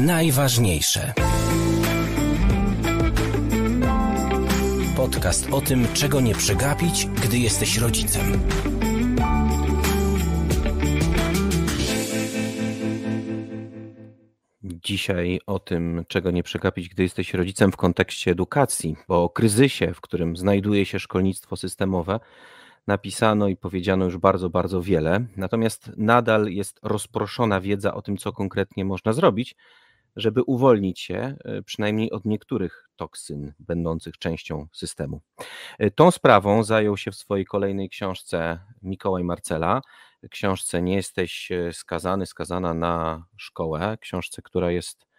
najważniejsze. Podcast o tym, czego nie przegapić, gdy jesteś rodzicem. Dzisiaj o tym, czego nie przegapić, gdy jesteś rodzicem w kontekście edukacji, bo o kryzysie, w którym znajduje się szkolnictwo systemowe, napisano i powiedziano już bardzo, bardzo wiele. Natomiast nadal jest rozproszona wiedza o tym, co konkretnie można zrobić, żeby uwolnić się e, przynajmniej od niektórych toksyn będących częścią systemu. E, tą sprawą zajął się w swojej kolejnej książce Mikołaj Marcela. Książce Nie jesteś e, skazany, skazana na szkołę. Książce, która jest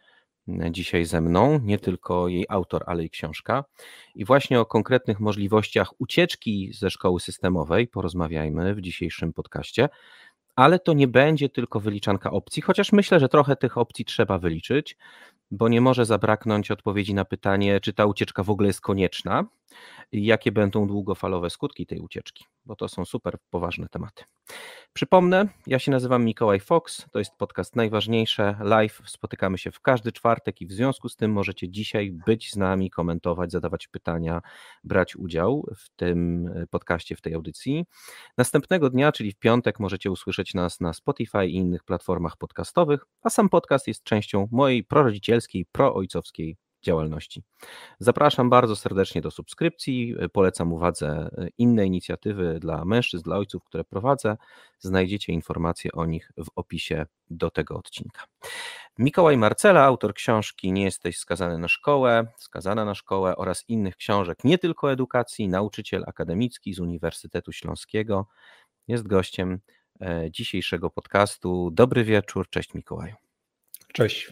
dzisiaj ze mną, nie tylko jej autor, ale i książka. I właśnie o konkretnych możliwościach ucieczki ze szkoły systemowej porozmawiajmy w dzisiejszym podcaście. Ale to nie będzie tylko wyliczanka opcji, chociaż myślę, że trochę tych opcji trzeba wyliczyć, bo nie może zabraknąć odpowiedzi na pytanie, czy ta ucieczka w ogóle jest konieczna i jakie będą długofalowe skutki tej ucieczki, bo to są super poważne tematy. Przypomnę, ja się nazywam Mikołaj Fox, to jest podcast Najważniejsze Live. Spotykamy się w każdy czwartek i w związku z tym możecie dzisiaj być z nami, komentować, zadawać pytania, brać udział w tym podcaście, w tej audycji. Następnego dnia, czyli w piątek, możecie usłyszeć nas na Spotify i innych platformach podcastowych, a sam podcast jest częścią mojej prorodzicielskiej, proojcowskiej działalności. Zapraszam bardzo serdecznie do subskrypcji. Polecam uwadze inne inicjatywy dla mężczyzn, dla ojców, które prowadzę. Znajdziecie informacje o nich w opisie do tego odcinka. Mikołaj Marcela, autor książki Nie jesteś skazany na szkołę, skazana na szkołę oraz innych książek, nie tylko edukacji, nauczyciel akademicki z Uniwersytetu Śląskiego, jest gościem e, dzisiejszego podcastu. Dobry wieczór, cześć Mikołaju. Cześć.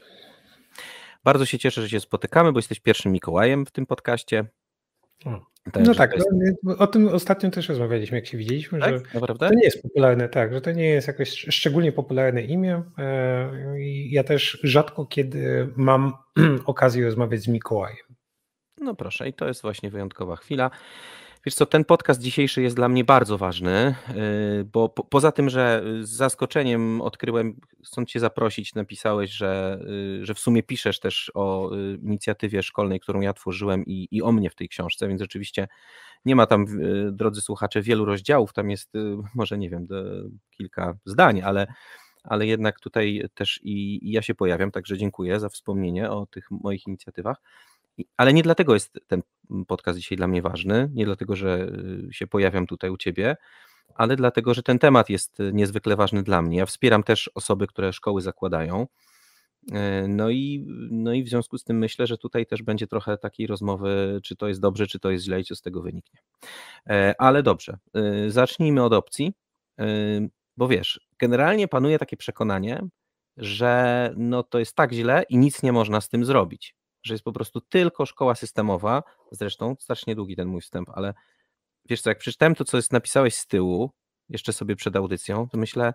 Bardzo się cieszę, że się spotykamy, bo jesteś pierwszym Mikołajem w tym podcaście. no tak, jest... no, o tym ostatnio też rozmawialiśmy, jak się widzieliśmy, tak? że Naprawdę? to nie jest popularne, tak, że to nie jest jakoś szczególnie popularne imię. E, ja też rzadko kiedy mam okazję rozmawiać z Mikołajem. No proszę, i to jest właśnie wyjątkowa chwila. Wiesz co, ten podcast dzisiejszy jest dla mnie bardzo ważny, y, bo po, poza tym, że z zaskoczeniem odkryłem, chcąc Cię zaprosić, napisałeś, że, y, że w sumie piszesz też o y, inicjatywie szkolnej, którą ja tworzyłem i, i o mnie w tej książce, więc rzeczywiście nie ma tam, drodzy słuchacze, wielu rozdziałów, tam jest może, nie wiem, kilka zdań, ale, ale jednak tutaj też i, i ja się pojawiam, także dziękuję za wspomnienie o tych moich inicjatywach. Ale nie dlatego jest ten podcast dzisiaj dla mnie ważny, nie dlatego, że y, się pojawiam tutaj u Ciebie, ale dlatego, że ten temat jest y, niezwykle ważny dla mnie. Ja wspieram też osoby, które szkoły zakładają. Y, no i, no i w związku z tym myślę, że tutaj też będzie trochę takiej rozmowy, czy to jest dobrze, czy to jest źle i co z tego wyniknie. E, ale dobrze, zacznijmy od opcji, bo wiesz, generalnie panuje takie przekonanie, że no to jest tak źle i nic nie można z tym zrobić że jest po prostu tylko szkoła systemowa. Zresztą strasznie długi ten mój wstęp, ale wiesz co, jak przeczytałem to, co jest napisałeś z tyłu, jeszcze sobie przed audycją, to myślę,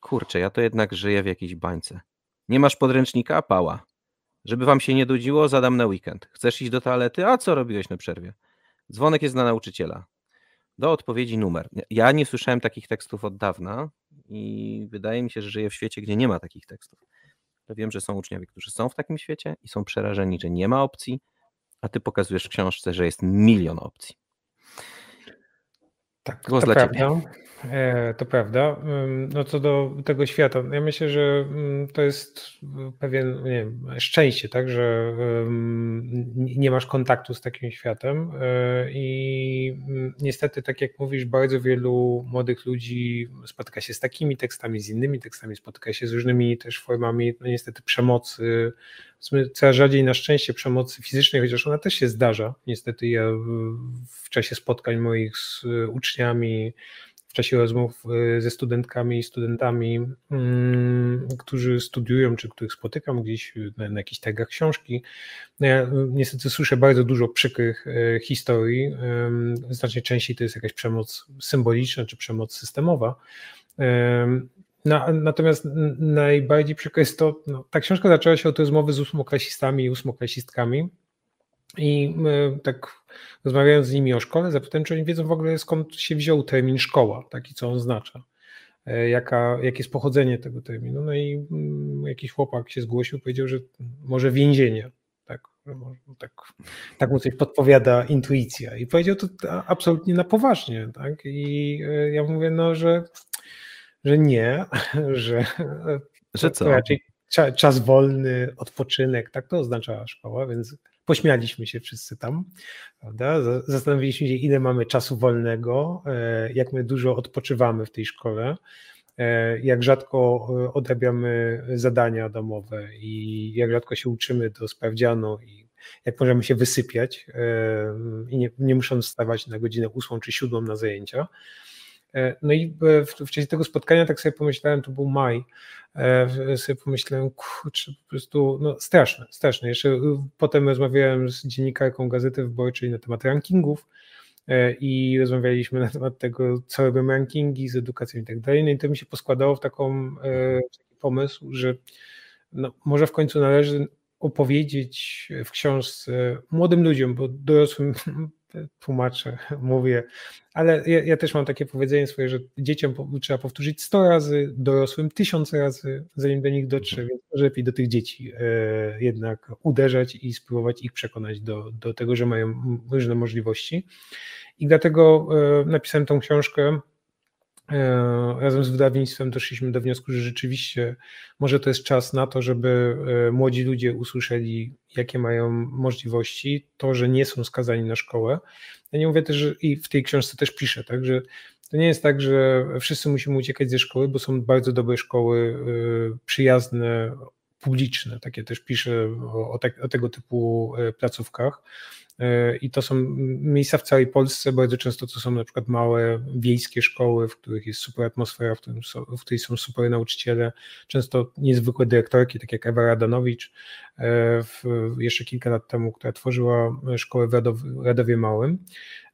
kurczę, ja to jednak żyję w jakiejś bańce. Nie masz podręcznika? Pała. Żeby wam się nie nudziło, zadam na weekend. Chcesz iść do toalety? A co robiłeś na przerwie? Dzwonek jest na nauczyciela. Do odpowiedzi numer. Ja nie słyszałem takich tekstów od dawna i wydaje mi się, że żyję w świecie, gdzie nie ma takich tekstów. Wiem, że są uczniowie, którzy są w takim świecie i są przerażeni, że nie ma opcji, a ty pokazujesz w książce, że jest milion opcji. Tak, Głos to dla prawda. Ciebie. E, to prawda. No co do tego świata, ja myślę, że to jest pewien nie wiem, szczęście, tak, że nie masz kontaktu z takim światem e, i niestety, tak jak mówisz, bardzo wielu młodych ludzi spotyka się z takimi tekstami, z innymi tekstami, spotyka się z różnymi też formami, no niestety przemocy, coraz rzadziej na szczęście przemocy fizycznej, chociaż ona też się zdarza. Niestety ja w czasie spotkań moich z uczniami, w czasie rozmów y, ze studentkami i studentami, mm, którzy studiują, czy których spotykam gdzieś na, na jakichś tagach książki, no ja y, niestety słyszę bardzo dużo przykrych y, historii. Znacznie częściej to jest jakaś przemoc symboliczna, czy przemoc systemowa. No, natomiast najbardziej przykre jest to, no, ta książka zaczęła się od rozmowy z ósmoklasistami i ósmoklasistkami i tak rozmawiając z nimi o szkole, zapytałem, czy oni wiedzą w ogóle skąd się wziął termin szkoła, taki co on oznacza. jaka, jakie jest pochodzenie tego terminu. No i mm, jakiś chłopak się zgłosił, powiedział, że może więzienie. Tak, tak, tak mu coś podpowiada intuicja. I powiedział to absolutnie na poważnie. Tak? I ja mówię, no, że, że nie, że, że co? raczej czas wolny, odpoczynek, tak to oznaczała szkoła, więc pośmialiśmy się wszyscy tam, prawda? Zastanowiliśmy się, ile mamy czasu wolnego, e, jak my dużo odpoczywamy w tej szkole, e, jak rzadko e, odrabiamy zadania domowe i jak rzadko się uczymy do sprawdzianu i jak możemy się wysypiać i nie, nie musząc wstawać na godzinę ósmą czy siódmą na zajęcia. No i w, w czasie tego spotkania tak sobie pomyślałem, to był maj, E, sobie pomyślałem, kurczę, po prostu no, straszne, straszne. Jeszcze potem rozmawiałem z dziennikarką Gazety Wyborczej na temat rankingów e, i rozmawialiśmy na temat tego, co robią rankingi z edukacją i tak dalej. No i to mi się poskładało w taką, e, taki pomysł, że no, może w końcu należy opowiedzieć w książce młodym ludziom, bo dorosłym tłumaczę, mówię, ale ja, ja, też mam takie powiedzenie swoje, że dzieciom trzeba powtórzyć 100 razy, dorosłym 1000 razy, zanim do nich dotrze, więc lepiej do tych dzieci e, jednak uderzać i spróbować ich przekonać do, do tego, że mają różne możliwości. I dlatego e, napisałem tą książkę razem z wydawnictwem doszliśmy do wniosku, że rzeczywiście może to jest czas na to, żeby e, młodzi ludzie usłyszeli, jakie mają możliwości, to, że nie są skazani na szkołę. Ja nie mówię też, że i w tej książce też piszę, tak, że to nie jest tak, że wszyscy musimy uciekać ze szkoły, bo są bardzo dobre szkoły, e, przyjazne, publiczne, takie też piszę o, te, o tego typu placówkach. E, i to są miejsca w całej Polsce, bardzo często to są na przykład małe wiejskie szkoły, w których jest super atmosfera, w, którym są, w której są super nauczyciele, często niezwykłe dyrektorki, tak jak Ewa Radanowicz e, w, jeszcze kilka lat temu, która tworzyła szkołę w Radowie, Radowie Małym.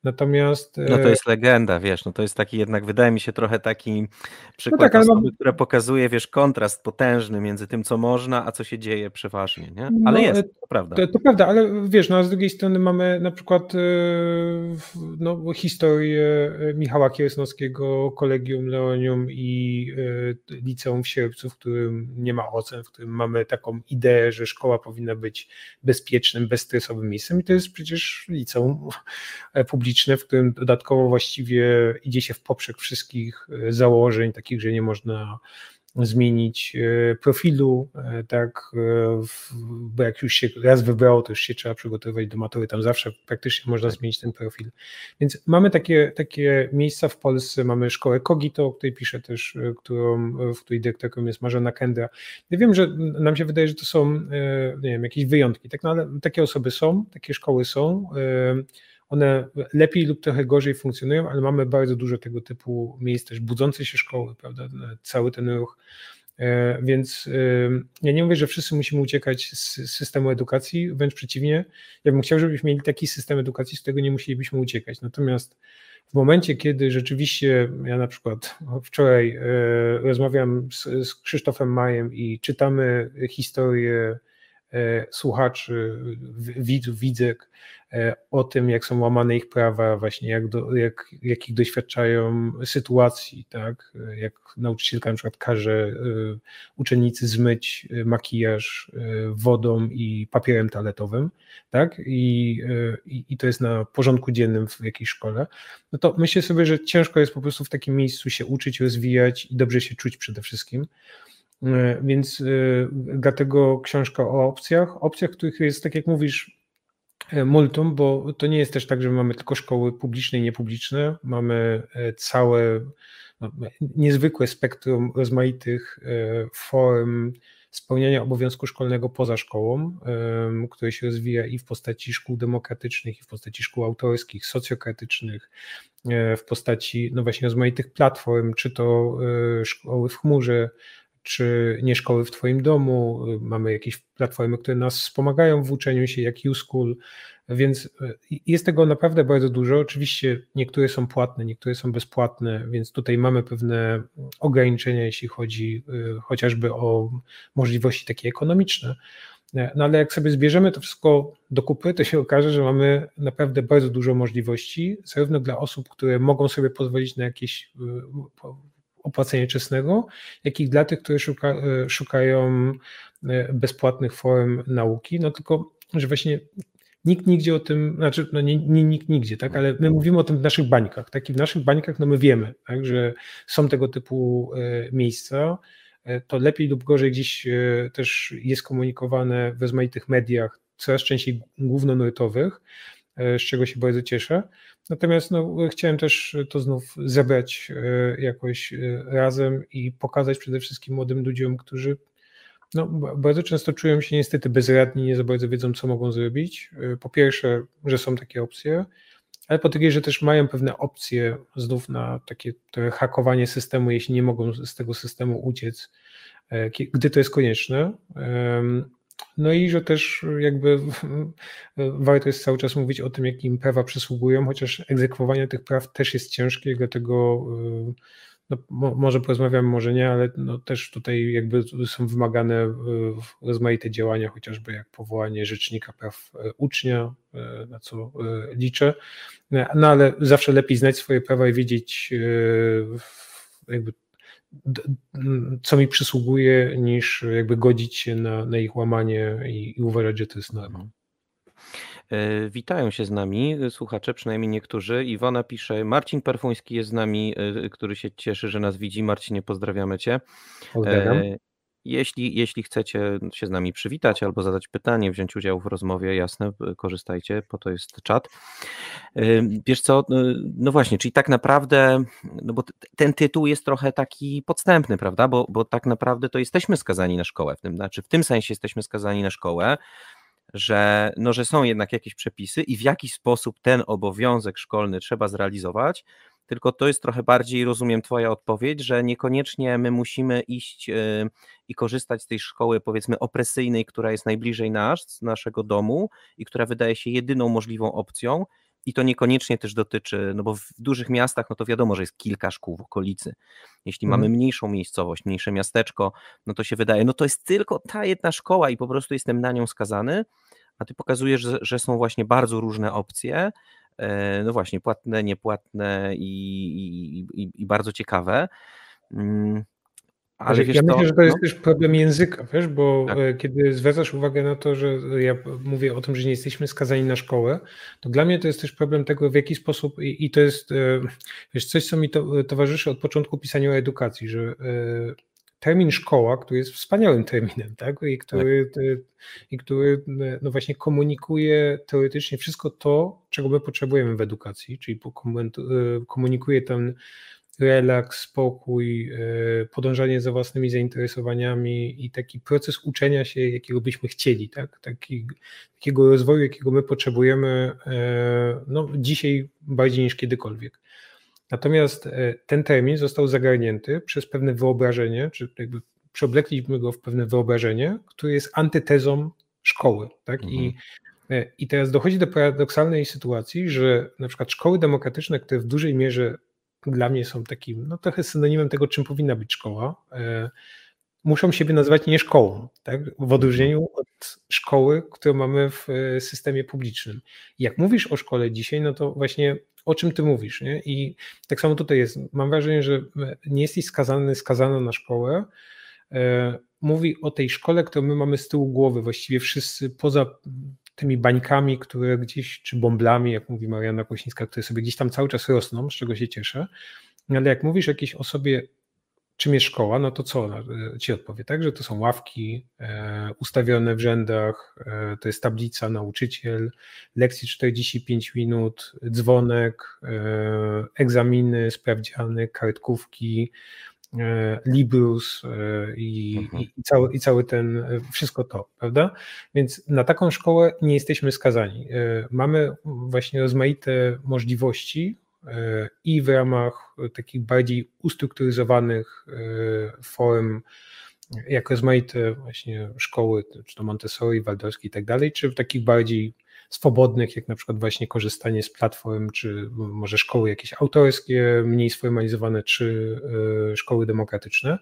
Natomiast. No to e, jest legenda, wiesz, no to jest taki jednak, wydaje mi się, trochę taki przykład no tak, osoby, mam... która pokazuje, wiesz, kontrast potężny między tym, co można, a co się dzieje przeważnie, nie? Ale no, jest, e, to prawda. To, to, prawda, ale wiesz, no a z drugiej strony mamy na przykład e, no, historię Michała Kieresnowskiego, Kolegium Leonium i Liceum w Sierpcu, w którym nie ma ocen, w którym mamy taką ideę, że szkoła powinna być bezpiecznym, bezstresowym miejscem. I to jest przecież liceum publiczne w którym dodatkowo właściwie idzie się w poprzek wszystkich e, założeń, takich, że nie można zmienić e, profilu, e, tak, bo jak już się raz wybrało, to już się trzeba przygotowywać do matury, tam zawsze praktycznie można tak. zmienić ten profil. Więc mamy takie, takie miejsca w Polsce, mamy szkołę Kogito, o której piszę też, którą, w której dyrektorką jest Marzena Kendra. Ja wiem, że nam się wydaje, że to są, nie wiem, jakieś wyjątki, tak, no, ale takie osoby są, takie szkoły są, one lepiej lub trochę gorzej funkcjonują, ale mamy bardzo dużo tego typu miejsc, też budzące się szkoły, prawda, cały ten ruch. E, więc e, ja nie mówię, że wszyscy musimy uciekać z systemu edukacji, wręcz przeciwnie. Ja bym chciał, żebyśmy mieli taki system edukacji, z którego nie musielibyśmy uciekać. Natomiast w momencie, kiedy rzeczywiście, ja na przykład wczoraj e, rozmawiam z, z Krzysztofem Majem i czytamy historię słuchaczy, widzów, widzek E, o tym, jak są łamane ich prawa, właśnie jak, do, jak, jakich doświadczają sytuacji, tak? Jak nauczycielka na przykład każe e, uczennicy zmyć e, makijaż wodą i papierem toaletowym, tak? I, i, I to jest na porządku dziennym w jakiejś szkole, no to myślę sobie, że ciężko jest po prostu w takim miejscu się uczyć, rozwijać i dobrze się czuć przede wszystkim. Więc dlatego książka o opcjach, opcjach, których jest, tak jak mówisz, E, multum, bo to nie jest też tak, że mamy tylko szkoły publiczne i niepubliczne. Mamy e, całe no, niezwykłe spektrum rozmaitych e, form spełniania obowiązku szkolnego poza szkołą, które się rozwija i w postaci szkół demokratycznych, i w postaci szkół autorskich, socjokratycznych, w postaci no właśnie rozmaitych platform, czy to szkoły w chmurze, czy nie szkoły w Twoim domu, mamy jakieś platformy, które nas wspomagają w uczeniu się, jak YouSchool, więc e, jest tego naprawdę bardzo dużo. Oczywiście niektóre są płatne, niektóre są bezpłatne, więc tutaj mamy pewne ograniczenia, jeśli chodzi e, chociażby o możliwości takie ekonomiczne. No ale jak sobie zbierzemy to wszystko do kupy, to się okaże, że mamy naprawdę bardzo dużo możliwości, zarówno dla osób, które mogą sobie pozwolić na jakieś opłacenia czesnego, jak i dla tych, które szuka, szukają bezpłatnych form nauki. No tylko, że właśnie nikt nigdzie o tym, znaczy no nie, nie nikt nigdzie, tak, ale my mówimy o tym w naszych bańkach, tak, i w naszych bańkach no my wiemy, tak, że są tego typu miejsca, to lepiej lub gorzej gdzieś też jest komunikowane w rozmaitych mediach, coraz częściej głównonurtowych, e, z czego się bardzo cieszę. Natomiast no, chciałem też to znów zebrać e, jakoś e, razem i pokazać przede wszystkim młodym ludziom, którzy no, bardzo często czują się niestety bezradni, nie za bardzo wiedzą, co mogą zrobić. Po pierwsze, że są takie opcje, ale po drugie, że też mają pewne opcje znów na takie hakowanie systemu, jeśli nie mogą z tego systemu uciec, gdy to jest konieczne. No i że też jakby warto jest cały czas mówić o tym, jakim prawa przysługują, chociaż egzekwowanie tych praw też jest ciężkie, dlatego y, no, może porozmawiamy, może nie, ale no też tutaj jakby są wymagane y, rozmaite działania, chociażby jak powołanie rzecznika praw y, ucznia, na co liczę. No ale zawsze lepiej znać swoje prawa i wiedzieć jakby co mi przysługuje, niż jakby godzić się na, na ich łamanie i, i uważać, że to jest norma. E, witają się z nami słuchacze, przynajmniej niektórzy. Iwona pisze, Marcin Perfuński jest z nami, e, który się cieszy, że nas widzi. Marcinie, pozdrawiamy Cię. Pozdrawiam. Jeśli, jeśli chcecie się z nami przywitać albo zadać pytanie, wziąć udział w rozmowie, jasne, korzystajcie, po to jest czat. Wiesz co, no, no właśnie, czyli tak naprawdę, no bo ten tytuł jest trochę taki podstępny, prawda, bo, bo tak naprawdę to jesteśmy skazani na szkołę, w tym, znaczy w tym sensie jesteśmy skazani na szkołę, że, no, że są jednak jakieś przepisy i w jaki sposób ten obowiązek szkolny trzeba zrealizować, tylko to jest trochę bardziej, rozumiem, Twoja odpowiedź, że niekoniecznie my musimy iść y, i korzystać z tej szkoły, powiedzmy, opresyjnej, która jest najbliżej nas, naszego domu i która wydaje się jedyną możliwą opcją. I to niekoniecznie też dotyczy, no bo w dużych miastach, no to wiadomo, że jest kilka szkół w okolicy. Jeśli mhm. mamy mniejszą miejscowość, mniejsze miasteczko, no to się wydaje, no to jest tylko ta jedna szkoła i po prostu jestem na nią skazany, a ty pokazujesz, że, są właśnie bardzo różne opcje, E, no właśnie, płatne, niepłatne i, i, i bardzo ciekawe. Mm, ale wiesz, ja myślę, to, że to jest no? też problem języka, wiesz, bo tak. E, kiedy zwracasz uwagę na to, że ja mówię o tym, że nie jesteśmy skazani na szkołę, to dla mnie to jest też problem tego, w jaki sposób, i, i to jest e, wiesz, coś, co mi to, towarzyszy od początku pisania o edukacji, że termin szkoła, który jest wspaniałym terminem, tak? I który, tak. i który no właśnie komunikuje teoretycznie wszystko to, czego my potrzebujemy w edukacji, czyli komunikuje ten relaks, spokój, e, podążanie za własnymi zainteresowaniami i taki proces uczenia się, jakiego byśmy chcieli, tak? Taki, takiego rozwoju, jakiego my potrzebujemy e, no, dzisiaj bardziej niż kiedykolwiek. Natomiast e, ten termin został zagarnięty przez pewne wyobrażenie, czy jakby przeoblekliśmy go w pewne wyobrażenie, które jest antytezą szkoły. Tak? Mhm. I, e, I teraz dochodzi do paradoksalnej sytuacji, że na przykład szkoły demokratyczne, które w dużej mierze dla mnie są takim, no trochę synonimem tego, czym powinna być szkoła, e, muszą siebie nazywać nie szkołą, tak? w odróżnieniu od szkoły, którą mamy w systemie publicznym. jak mówisz o szkole dzisiaj, no to właśnie o czym ty mówisz. Nie? I tak samo tutaj jest. Mam wrażenie, że nie jesteś skazany, skazana na szkołę. E, mówi o tej szkole, którą my mamy z tyłu głowy, właściwie wszyscy poza tymi bańkami, które gdzieś, czy bąblami, jak mówi Mariana Kosińska, które sobie gdzieś tam cały czas rosną, z czego się cieszę. Ale jak mówisz jakiejś osobie czym jest szkoła, no to co ona e, ci odpowie, tak? Że to są ławki e, ustawione w rzędach, e, to jest tablica, nauczyciel, lekcji 45 minut, dzwonek, egzaminy, sprawdziany, kartkówki, Librus e, i, mhm. i, cały, i cały ten, wszystko to, prawda? Więc na taką szkołę nie jesteśmy skazani. Mamy właśnie rozmaite możliwości, i w ramach takich bardziej ustrukturyzowanych e, form, jak rozmaite właśnie szkoły, czy to Montessori, Waldorski i tak dalej, czy w takich bardziej swobodnych, jak na przykład właśnie korzystanie z platform, czy może szkoły jakieś autorskie, mniej sformalizowane, czy e, szkoły demokratyczne.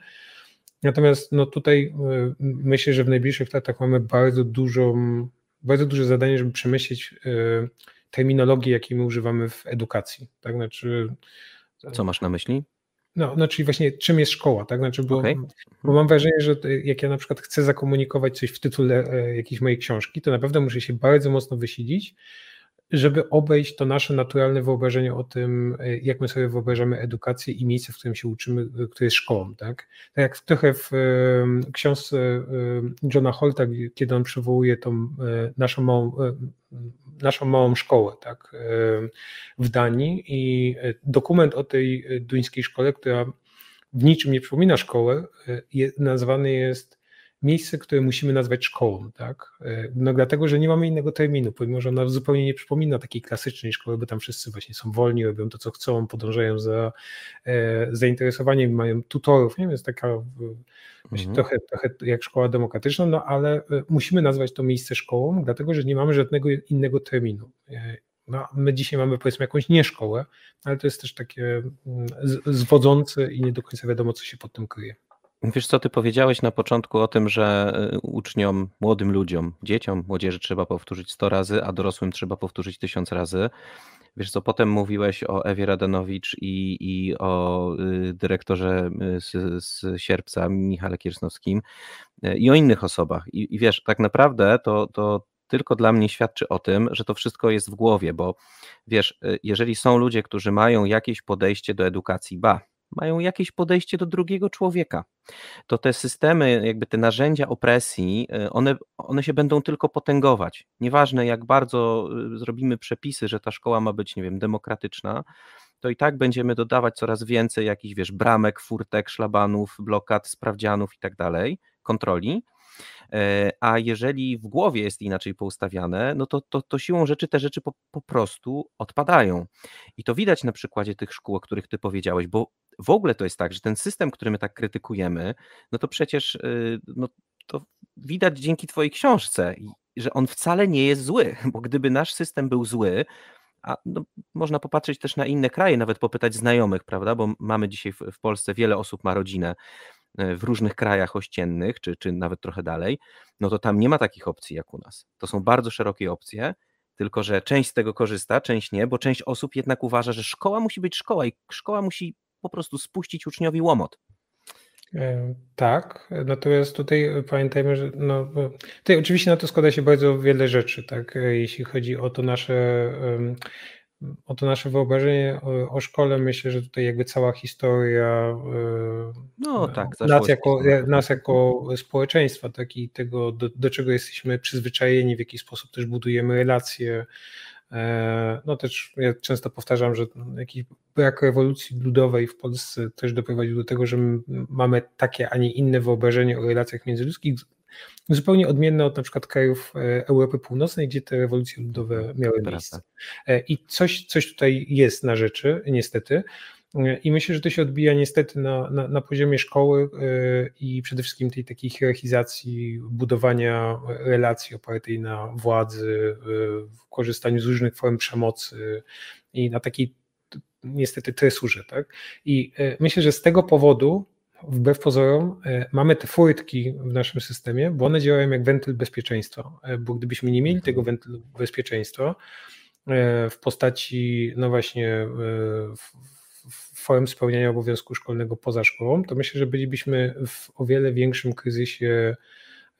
Natomiast no tutaj e, myślę, że w najbliższych latach mamy bardzo dużą, bardzo duże zadanie, żeby przemyśleć terminologii, jakiej my używamy w edukacji. Tak? Znaczy, Co masz na myśli? No, no, czyli właśnie czym jest szkoła, tak? Znaczy, bo, okay. bo mam wrażenie, że jak ja na przykład chcę zakomunikować coś w tytule e, jakiejś mojej książki, to naprawdę muszę się bardzo mocno wysilić, żeby obejść to nasze naturalne wyobrażenie o tym, e, jak my sobie wyobrażamy edukację i miejsce, w którym się uczymy, e, które jest szkołą. Tak, tak jak trochę w książce Johna Holta, kiedy on przywołuje tą naszą małą, naszą małą szkołę tak, w Danii i dokument o tej duńskiej szkole, która w niczym nie przypomina szkołę, nazwany jest miejsce, które musimy nazwać szkołą, tak? E, no dlatego, że nie mamy innego terminu, pomimo, że ona zupełnie nie przypomina takiej klasycznej szkoły, bo tam wszyscy właśnie są wolni, robią to, co chcą, podążają za e, zainteresowaniem, mają tutorów, nie wiem, jest taka mhm. trochę, trochę jak szkoła demokratyczna, no ale e, musimy nazwać to miejsce szkołą, dlatego, że nie mamy żadnego innego terminu. No, my dzisiaj mamy powiedzmy jakąś nieszkołę, ale to jest też takie mm, zwodzące i nie do końca wiadomo, co się pod tym kryje. Wiesz co, ty powiedziałeś na początku o tym, że y, uczniom, młodym ludziom, dzieciom, młodzieży trzeba powtórzyć 100 razy, a dorosłym trzeba powtórzyć 1000 razy. Wiesz co, potem mówiłeś o Ewie Radanowicz i, i o y, dyrektorze y, z, z Sierpca, Michale Kiersnowskim i o innych osobach. I, i wiesz, tak naprawdę to, to tylko dla mnie świadczy o tym, że to wszystko jest w głowie, bo wiesz, jeżeli są ludzie, którzy mają jakieś podejście do edukacji, ba, mają jakieś podejście do drugiego człowieka. To te systemy, jakby te narzędzia opresji, y, one, one się będą tylko potęgować. Nieważne jak bardzo y, zrobimy przepisy, że ta szkoła ma być, nie wiem, demokratyczna, to i tak będziemy dodawać coraz więcej jakichś, wiesz, bramek, furtek, szlabanów, blokad, sprawdzianów i tak dalej, kontroli. E, a jeżeli w głowie jest inaczej poustawiane, no to, to, to siłą rzeczy te rzeczy po, po prostu odpadają. I to widać na przykładzie tych szkół, o których ty powiedziałeś, bo w ogóle to jest tak, że ten system, który my tak krytykujemy, no to przecież y, no, to widać dzięki twojej książce, że on wcale nie jest zły, bo gdyby nasz system był zły, a no, można popatrzeć też na inne kraje, nawet popytać znajomych, prawda? Bo mamy dzisiaj w, Polsce wiele osób ma rodzinę e, w różnych krajach ościennych, czy, czy nawet trochę dalej, no to tam nie ma takich opcji jak u nas. To są bardzo szerokie opcje, tylko że część z tego korzysta, część nie, bo część osób jednak uważa, że szkoła musi być szkoła i szkoła musi po prostu spuścić uczniowi łomot. E, tak, natomiast tutaj pamiętajmy, że no, tutaj oczywiście na to składa się bardzo wiele rzeczy, tak, jeśli chodzi o to nasze o to nasze wyobrażenie o, szkole, myślę, że tutaj jakby cała historia e, no, tak, nas, jako, nas jako społeczeństwa, tak, i tego, do, do czego jesteśmy przyzwyczajeni, w jaki sposób też budujemy relacje, E, no też ja często powtarzam, że jakiś brak rewolucji ludowej w Polsce też doprowadził do tego, że mamy takie, a nie inne wyobrażenie o relacjach międzyludzkich, zupełnie odmienne od na przykład krajów e, Europy Północnej, gdzie te rewolucje ludowe miały miejsce. E, I coś, coś tutaj jest na rzeczy, niestety. I myślę, że to się odbija niestety na, na, na, poziomie szkoły y, i przede wszystkim tej takiej hierarchizacji, budowania relacji opartej na władzy, y, w korzystaniu z różnych form przemocy i na takiej niestety tresurze. Tak? I myślę, że z tego powodu wbrew pozorom, mamy te furtki w naszym systemie, bo one działają jak wentyl bezpieczeństwa. Bo gdybyśmy nie mieli tego wentylu bezpieczeństwa w postaci, no właśnie, form spełniania obowiązku szkolnego poza szkołą, to myślę, że bylibyśmy w o wiele większym kryzysie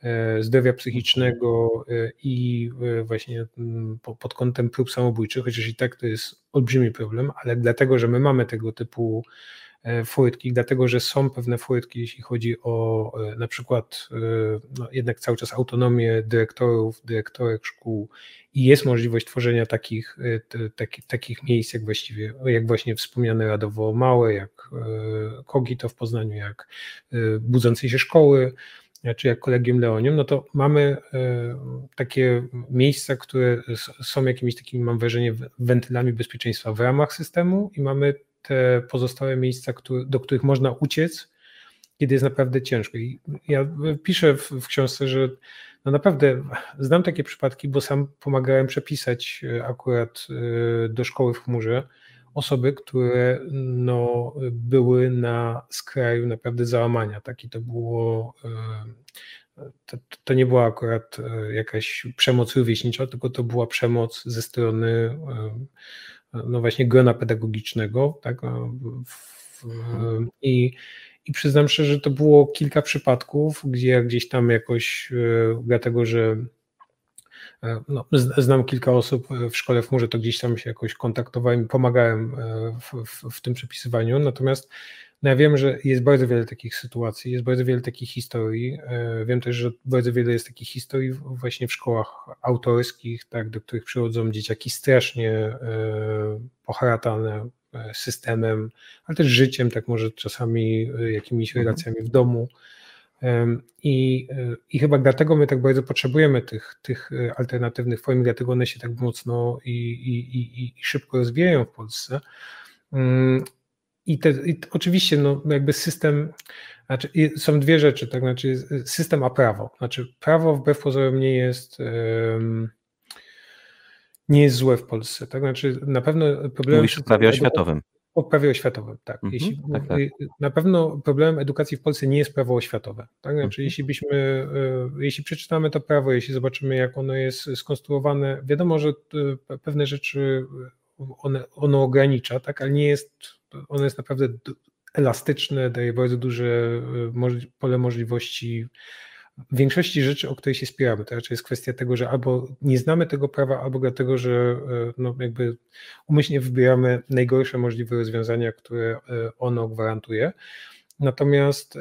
e, zdrowia psychicznego e, i e, właśnie mm, pod kątem prób samobójczych, chociaż i tak to jest olbrzymi problem, ale dlatego, że my mamy tego typu furtki, dlatego, że są pewne furtki, jeśli chodzi o na przykład no, jednak cały czas autonomię dyrektorów, dyrektorek szkół i jest możliwość tworzenia takich, e, taki, takich miejsc, jak właściwie, jak właśnie wspomniane Radowo Małe, jak e, Kogito w Poznaniu, jak e, budzącej się szkoły, czy jak Kolegium Leonium, no to mamy takie miejsca, które są jakimiś takimi, mam wrażenie, wentylami bezpieczeństwa w ramach systemu i mamy te pozostałe miejsca, do których można uciec, kiedy jest naprawdę ciężko. I ja piszę w, w książce, że no naprawdę znam takie przypadki, bo sam pomagałem przepisać e, akurat e, do szkoły w chmurze osoby, które no, były na skraju naprawdę załamania. Taki to było. E, to, to nie była akurat jakaś przemoc rówieśnicza, tylko to była przemoc ze strony no właśnie grona pedagogicznego, tak, I, i przyznam szczerze, że to było kilka przypadków, gdzie ja gdzieś tam jakoś, dlatego że no, znam kilka osób w szkole w murze, to gdzieś tam się jakoś kontaktowałem, pomagałem w, w, w tym przepisywaniu, natomiast no ja wiem, że jest bardzo wiele takich sytuacji, jest bardzo wiele takich historii. E, wiem też, że bardzo wiele jest takich historii właśnie w szkołach autorskich, tak, do których przychodzą dzieciaki strasznie e, poharatane e, systemem, ale też życiem, tak może czasami jakimiś mhm. relacjami w domu. I, I chyba dlatego my tak bardzo potrzebujemy tych, tych alternatywnych form, dlatego one się tak mocno i, i, i, i szybko rozwijają w Polsce. I, te, i oczywiście, no, jakby system, znaczy są dwie rzeczy, tak, znaczy system a prawo. Znaczy prawo wbrew pozorom nie jest nie jest złe w Polsce, tak, znaczy na pewno problem... Mówisz o prawie oświatowym. O prawie oświatowym, tak. Mm -hmm, jeśli, tak, tak. Na pewno problemem edukacji w Polsce nie jest prawo oświatowe. Tak? Znaczy, mm -hmm. jeśli byśmy, e, jeśli przeczytamy to prawo, jeśli zobaczymy, jak ono jest skonstruowane, wiadomo, że e, pewne rzeczy one, ono ogranicza, tak, ale nie jest ono jest naprawdę elastyczne, daje bardzo duże e, pole możliwości w większości rzeczy, o której się spieramy. To raczej jest kwestia tego, że albo nie znamy tego prawa, albo dlatego, że e, no jakby umyślnie wybieramy najgorsze możliwe rozwiązania, które e, ono gwarantuje. Natomiast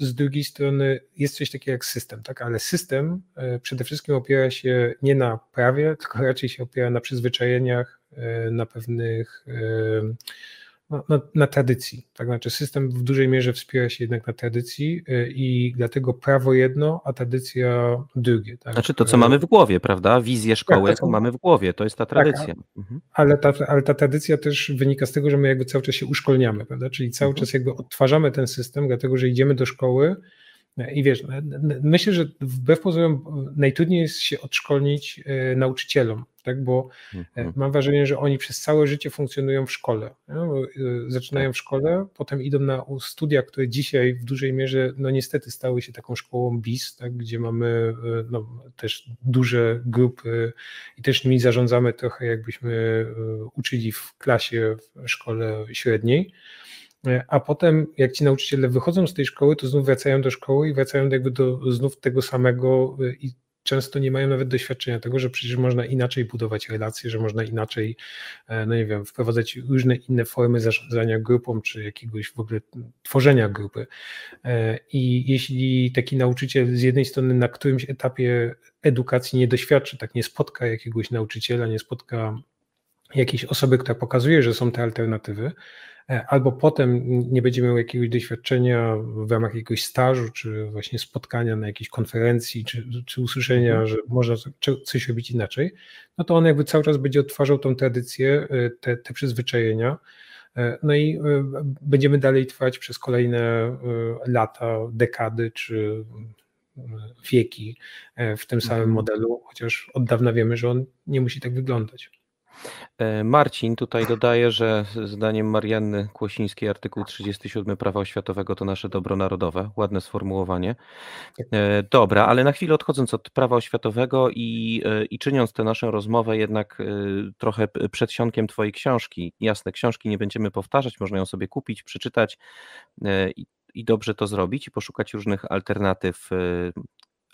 z drugiej strony jest coś takiego jak system, tak? ale system przede wszystkim opiera się nie na prawie, tylko raczej się opiera na przyzwyczajeniach, na pewnych na, na, na, tradycji. Tak znaczy system w dużej mierze wspiera się jednak na tradycji y, i dlatego prawo jedno, a tradycja drugie. Tak? Znaczy to, co mamy w głowie, prawda? Wizję szkoły, tak, to mamy w głowie, to jest ta tak, tradycja. Tak, mhm. ale, ta, ale ta tradycja też wynika z tego, że my jakby cały czas się uszkolniamy, prawda? Czyli cały mhm. czas jakby odtwarzamy ten system, dlatego że idziemy do szkoły, i wiesz, myślę, że wbrew pozorom najtrudniej jest się odszkolnić nauczycielom, tak? bo e, mhm. mam wrażenie, że oni przez całe życie funkcjonują w szkole. E, zaczynają w szkole, potem idą na studia, które dzisiaj w dużej mierze, no niestety stały się taką szkołą BIS, tak? gdzie mamy no, też duże grupy i też nimi zarządzamy trochę jakbyśmy uczyli w klasie w szkole średniej. E, a potem jak ci nauczyciele wychodzą z tej szkoły, to znów wracają do szkoły i wracają jakby do znów tego samego e, i często nie mają nawet doświadczenia tego, że przecież można inaczej budować relacje, że można inaczej, e, no nie wiem, wprowadzać różne inne formy zarządzania grupą, czy jakiegoś w ogóle tworzenia grupy. I jeśli taki nauczyciel z jednej strony na którymś etapie edukacji nie doświadczy, tak nie spotka jakiegoś nauczyciela, nie spotka jakiejś osoby, która pokazuje, że są te alternatywy, E, albo potem nie będzie miał jakiegoś doświadczenia w ramach jakiegoś stażu, czy właśnie spotkania na jakiejś konferencji, czy, czy usłyszenia, mhm. że można coś robić inaczej, no to on jakby cały czas będzie odtwarzał tą tradycję, e, te, te przyzwyczajenia, e, no i będziemy dalej trwać przez kolejne lata, dekady, czy wieki w tym samym mhm. modelu, chociaż od dawna wiemy, że on nie musi tak wyglądać. E, Marcin tutaj dodaje, że zdaniem Marianny Kłosińskiej artykuł 37 Prawa Oświatowego to nasze dobro narodowe. Ładne sformułowanie. E, dobra, ale na chwilę odchodząc od prawa oświatowego i, e, i czyniąc tę naszą rozmowę jednak trochę przedsionkiem Twojej książki. Jasne, książki nie będziemy powtarzać, można ją sobie kupić, przeczytać i, i dobrze to zrobić i poszukać różnych alternatyw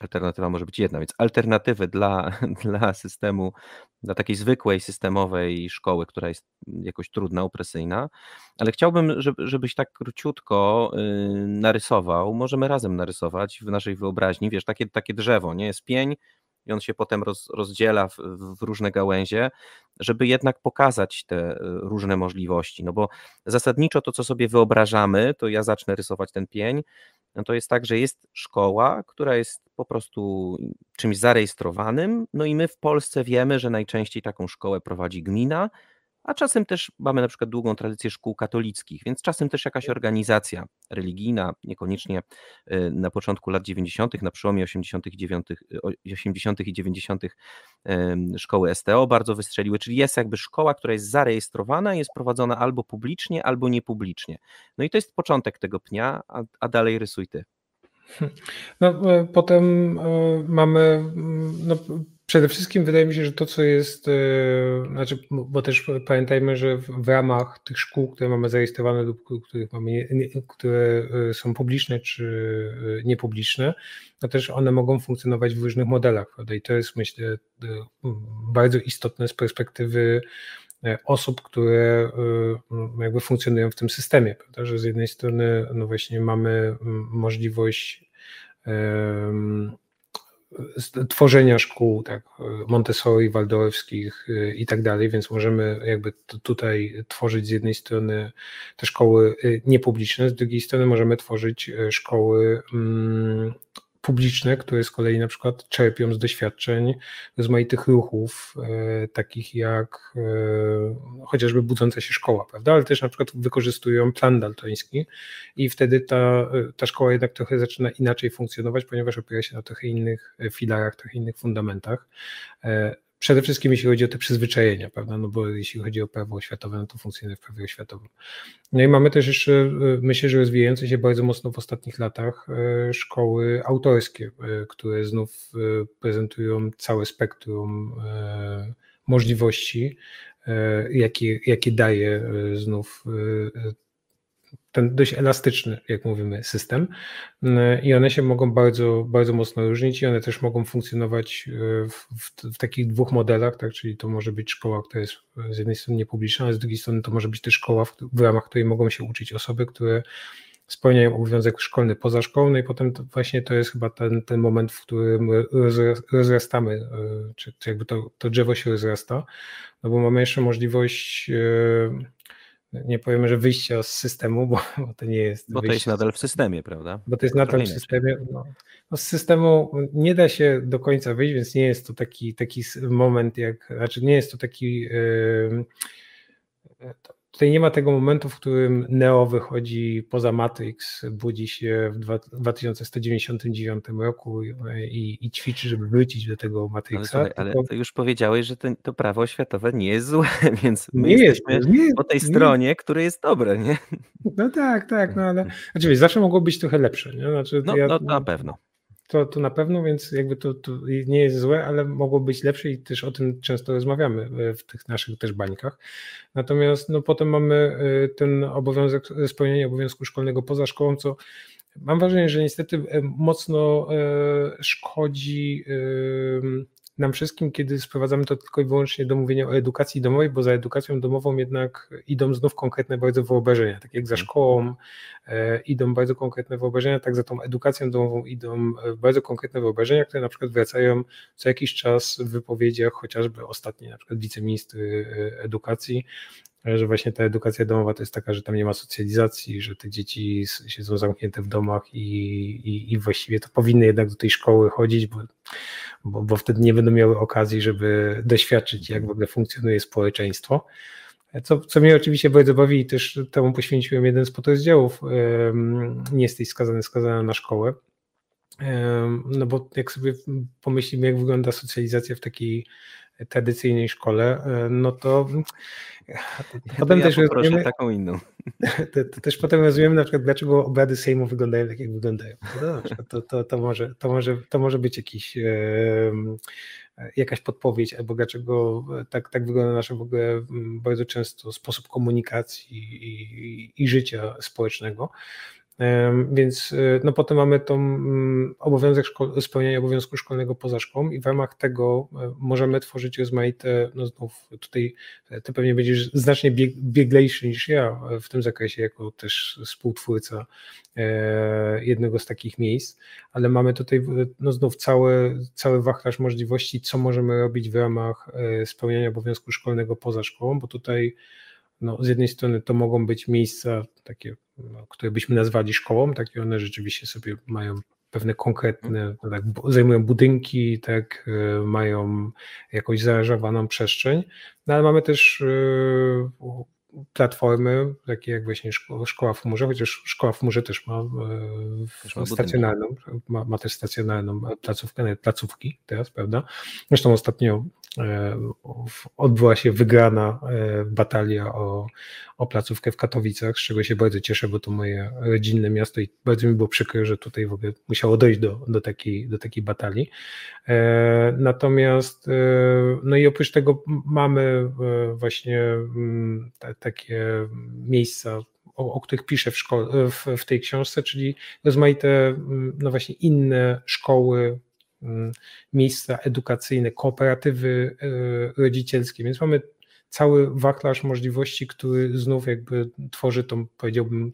alternatywa może być jedna, więc alternatywy dla, dla systemu, dla takiej zwykłej systemowej szkoły, która jest jakoś trudna, opresyjna, ale chciałbym, żeby, żebyś tak króciutko y, narysował, możemy razem narysować w naszej wyobraźni, wiesz, takie, takie drzewo, nie, jest pień, i on się potem roz, rozdziela w, w, różne gałęzie, żeby jednak pokazać te y, różne możliwości. No bo zasadniczo to, co sobie wyobrażamy, to ja zacznę rysować ten pień, no to jest tak, że jest szkoła, która jest po prostu czymś zarejestrowanym, no i my w Polsce wiemy, że najczęściej taką szkołę prowadzi gmina, a czasem też mamy na przykład długą tradycję szkół katolickich, więc czasem też jakaś organizacja religijna, niekoniecznie y, na początku lat 90., na przełomie 80. i 80. i 90. szkoły STO bardzo wystrzeliły, czyli jest jakby szkoła, która jest zarejestrowana, jest prowadzona albo publicznie, albo niepublicznie. No i to jest początek tego pnia, a, a dalej rysuj ty. No, e, potem e, mamy no, Przede wszystkim wydaje mi się, że to, co jest, e, znaczy, bo też pamiętajmy, że w ramach tych szkół, które mamy zarejestrowane lub których mamy, które e, są publiczne czy e, niepubliczne, no też one mogą funkcjonować w różnych modelach, prawda? I to jest, myślę, bardzo istotne z perspektywy osób, które jakby funkcjonują w tym systemie, prawda? Że z jednej strony, no właśnie mamy możliwość tworzenia szkół, tak, Montessori, Waldorfskich y, i tak dalej, więc możemy jakby tutaj tworzyć z jednej strony te szkoły y, niepubliczne, z drugiej strony możemy tworzyć y, szkoły mm, publiczne, które z kolei na przykład czerpią z doświadczeń rozmaitych ruchów, e, takich jak e, chociażby budząca się szkoła, prawda? Ale też na przykład wykorzystują plan daltoński i wtedy ta, ta szkoła jednak trochę zaczyna inaczej funkcjonować, ponieważ opiera się na trochę innych filarach, trochę innych fundamentach. Przede wszystkim jeśli chodzi o te przyzwyczajenia, prawda? No bo jeśli chodzi o prawo oświatowe, no to funkcjonuje w prawie oświatowym. No i mamy też jeszcze, e, myślę, że rozwijające się bardzo mocno w ostatnich latach e, szkoły autorskie, e, które znów prezentują całe spektrum możliwości, jakie, jakie daje znów ten dość elastyczny, jak mówimy, system. Mm, i one się mogą bardzo, bardzo mocno różnić i one też mogą funkcjonować e, w, w, w, takich dwóch modelach, tak, czyli to może być szkoła, która jest z jednej strony niepubliczna, a z drugiej strony to może być też szkoła, w, w ramach której mogą się uczyć osoby, które spełniają obowiązek szkolny poza szkołą, no i potem to właśnie to jest chyba ten, ten moment, w którym rozrastamy, e, czy, czy jakby to, to drzewo się rozrasta, no bo mamy jeszcze możliwość nie powiemy, że wyjścia z systemu, bo, bo to nie jest. Bo to jest nadal w systemie, prawda? Bo to jest nadal w systemie. No, no, z systemu nie da się do końca wyjść, więc nie jest to taki, taki moment, jak. Znaczy, nie jest to taki. Yy, Tutaj nie ma tego momentu, w którym Neo wychodzi poza Matrix, budzi się w 2199 roku i, i ćwiczy, żeby wrócić do tego Matrixa. Ale, ale to już powiedziałeś, że to, to, prawo oświatowe nie jest złe, więc my nie jesteśmy jest, nie, po tej nie. stronie, które jest dobre, nie? No tak, tak, no ale oczywiście zawsze mogło być trochę lepsze, nie? Znaczy, no, ja, no na pewno to, to na pewno, więc jakby to, to, nie jest złe, ale mogło być lepsze i też o tym często rozmawiamy w tych naszych też bańkach. Natomiast no, potem mamy y, ten obowiązek spełnienia obowiązku szkolnego poza szkołą, co mam wrażenie, że niestety y, mocno szkodzi nam wszystkim, kiedy sprowadzamy to tylko i wyłącznie do mówienia o edukacji domowej, bo za edukacją domową jednak idą znów konkretne bardzo wyobrażenia. Tak jak za mhm. szkołą e, idą bardzo konkretne wyobrażenia, tak za tą edukacją domową idą e, bardzo konkretne wyobrażenia, które na przykład wracają co jakiś czas w wypowiedziach chociażby ostatniej na przykład wiceministry e, edukacji, że właśnie ta edukacja domowa to jest taka, że tam nie ma socjalizacji, że te dzieci siedzą zamknięte w domach i, i, i właściwie to powinny jednak do tej szkoły chodzić, bo, bo, bo wtedy nie będą miały okazji, żeby doświadczyć, jak w ogóle funkcjonuje społeczeństwo. Co, co mnie oczywiście bardzo bawi i też temu poświęciłem jeden z podrozdziałów, nie jesteś skazany, skazana na szkołę. No bo jak sobie pomyślimy, jak wygląda socjalizacja w takiej tradycyjnej szkole, no to potem ja też rozumiemy taką inną. To, to, też potem rozumiemy na przykład, dlaczego obrady Sejmu wyglądają tak, jak wyglądają. No, to, to, to, może, to, może, to może być jakiś, e, jakaś podpowiedź, albo dlaczego tak, tak wygląda nasz w ogóle bardzo często sposób komunikacji i, i, i życia społecznego. Więc y, no potem mamy tą mm, obowiązek spełniania obowiązku szkolnego poza szkołą i w ramach tego e, możemy tworzyć rozmaite, no znów tutaj e, ty pewnie będziesz znacznie bieg- bieglejszy niż ja w tym zakresie, jako też współtwórca e, jednego z takich miejsc, ale mamy tutaj no znów cały, cały wachlarz możliwości, co możemy robić w ramach spełniania obowiązku szkolnego poza szkołą, bo tutaj no, z jednej strony to mogą być miejsca takie, no, które byśmy nazwali szkołą, takie one rzeczywiście sobie mają pewne konkretne, no tak, zajmują budynki, tak, e, mają jakąś zaaranżowaną przestrzeń, no ale mamy też e, platformy, takie jak właśnie szkoła w chmurze, chociaż szkoła w chmurze też ma, też ma stacjonarną, ma, ma, też stacjonarną placówkę, placówki teraz, prawda? Zresztą ostatnio E, odbyła się wygrana e, batalia o, o placówkę w Katowicach, z czego się bardzo cieszę, bo to moje rodzinne miasto i bardzo mi było przykro, że tutaj w ogóle musiało dojść do, do, takiej, do takiej batalii. Natomiast, no i oprócz tego mamy właśnie mm, takie miejsca, o, o których piszę w, szkole, w, w tej książce, czyli rozmaite, mm, no właśnie inne szkoły, mm, miejsca edukacyjne, kooperatywy e, rodzicielskie, więc mamy cały wachlarz możliwości, który znów jakby tworzy tą, powiedziałbym,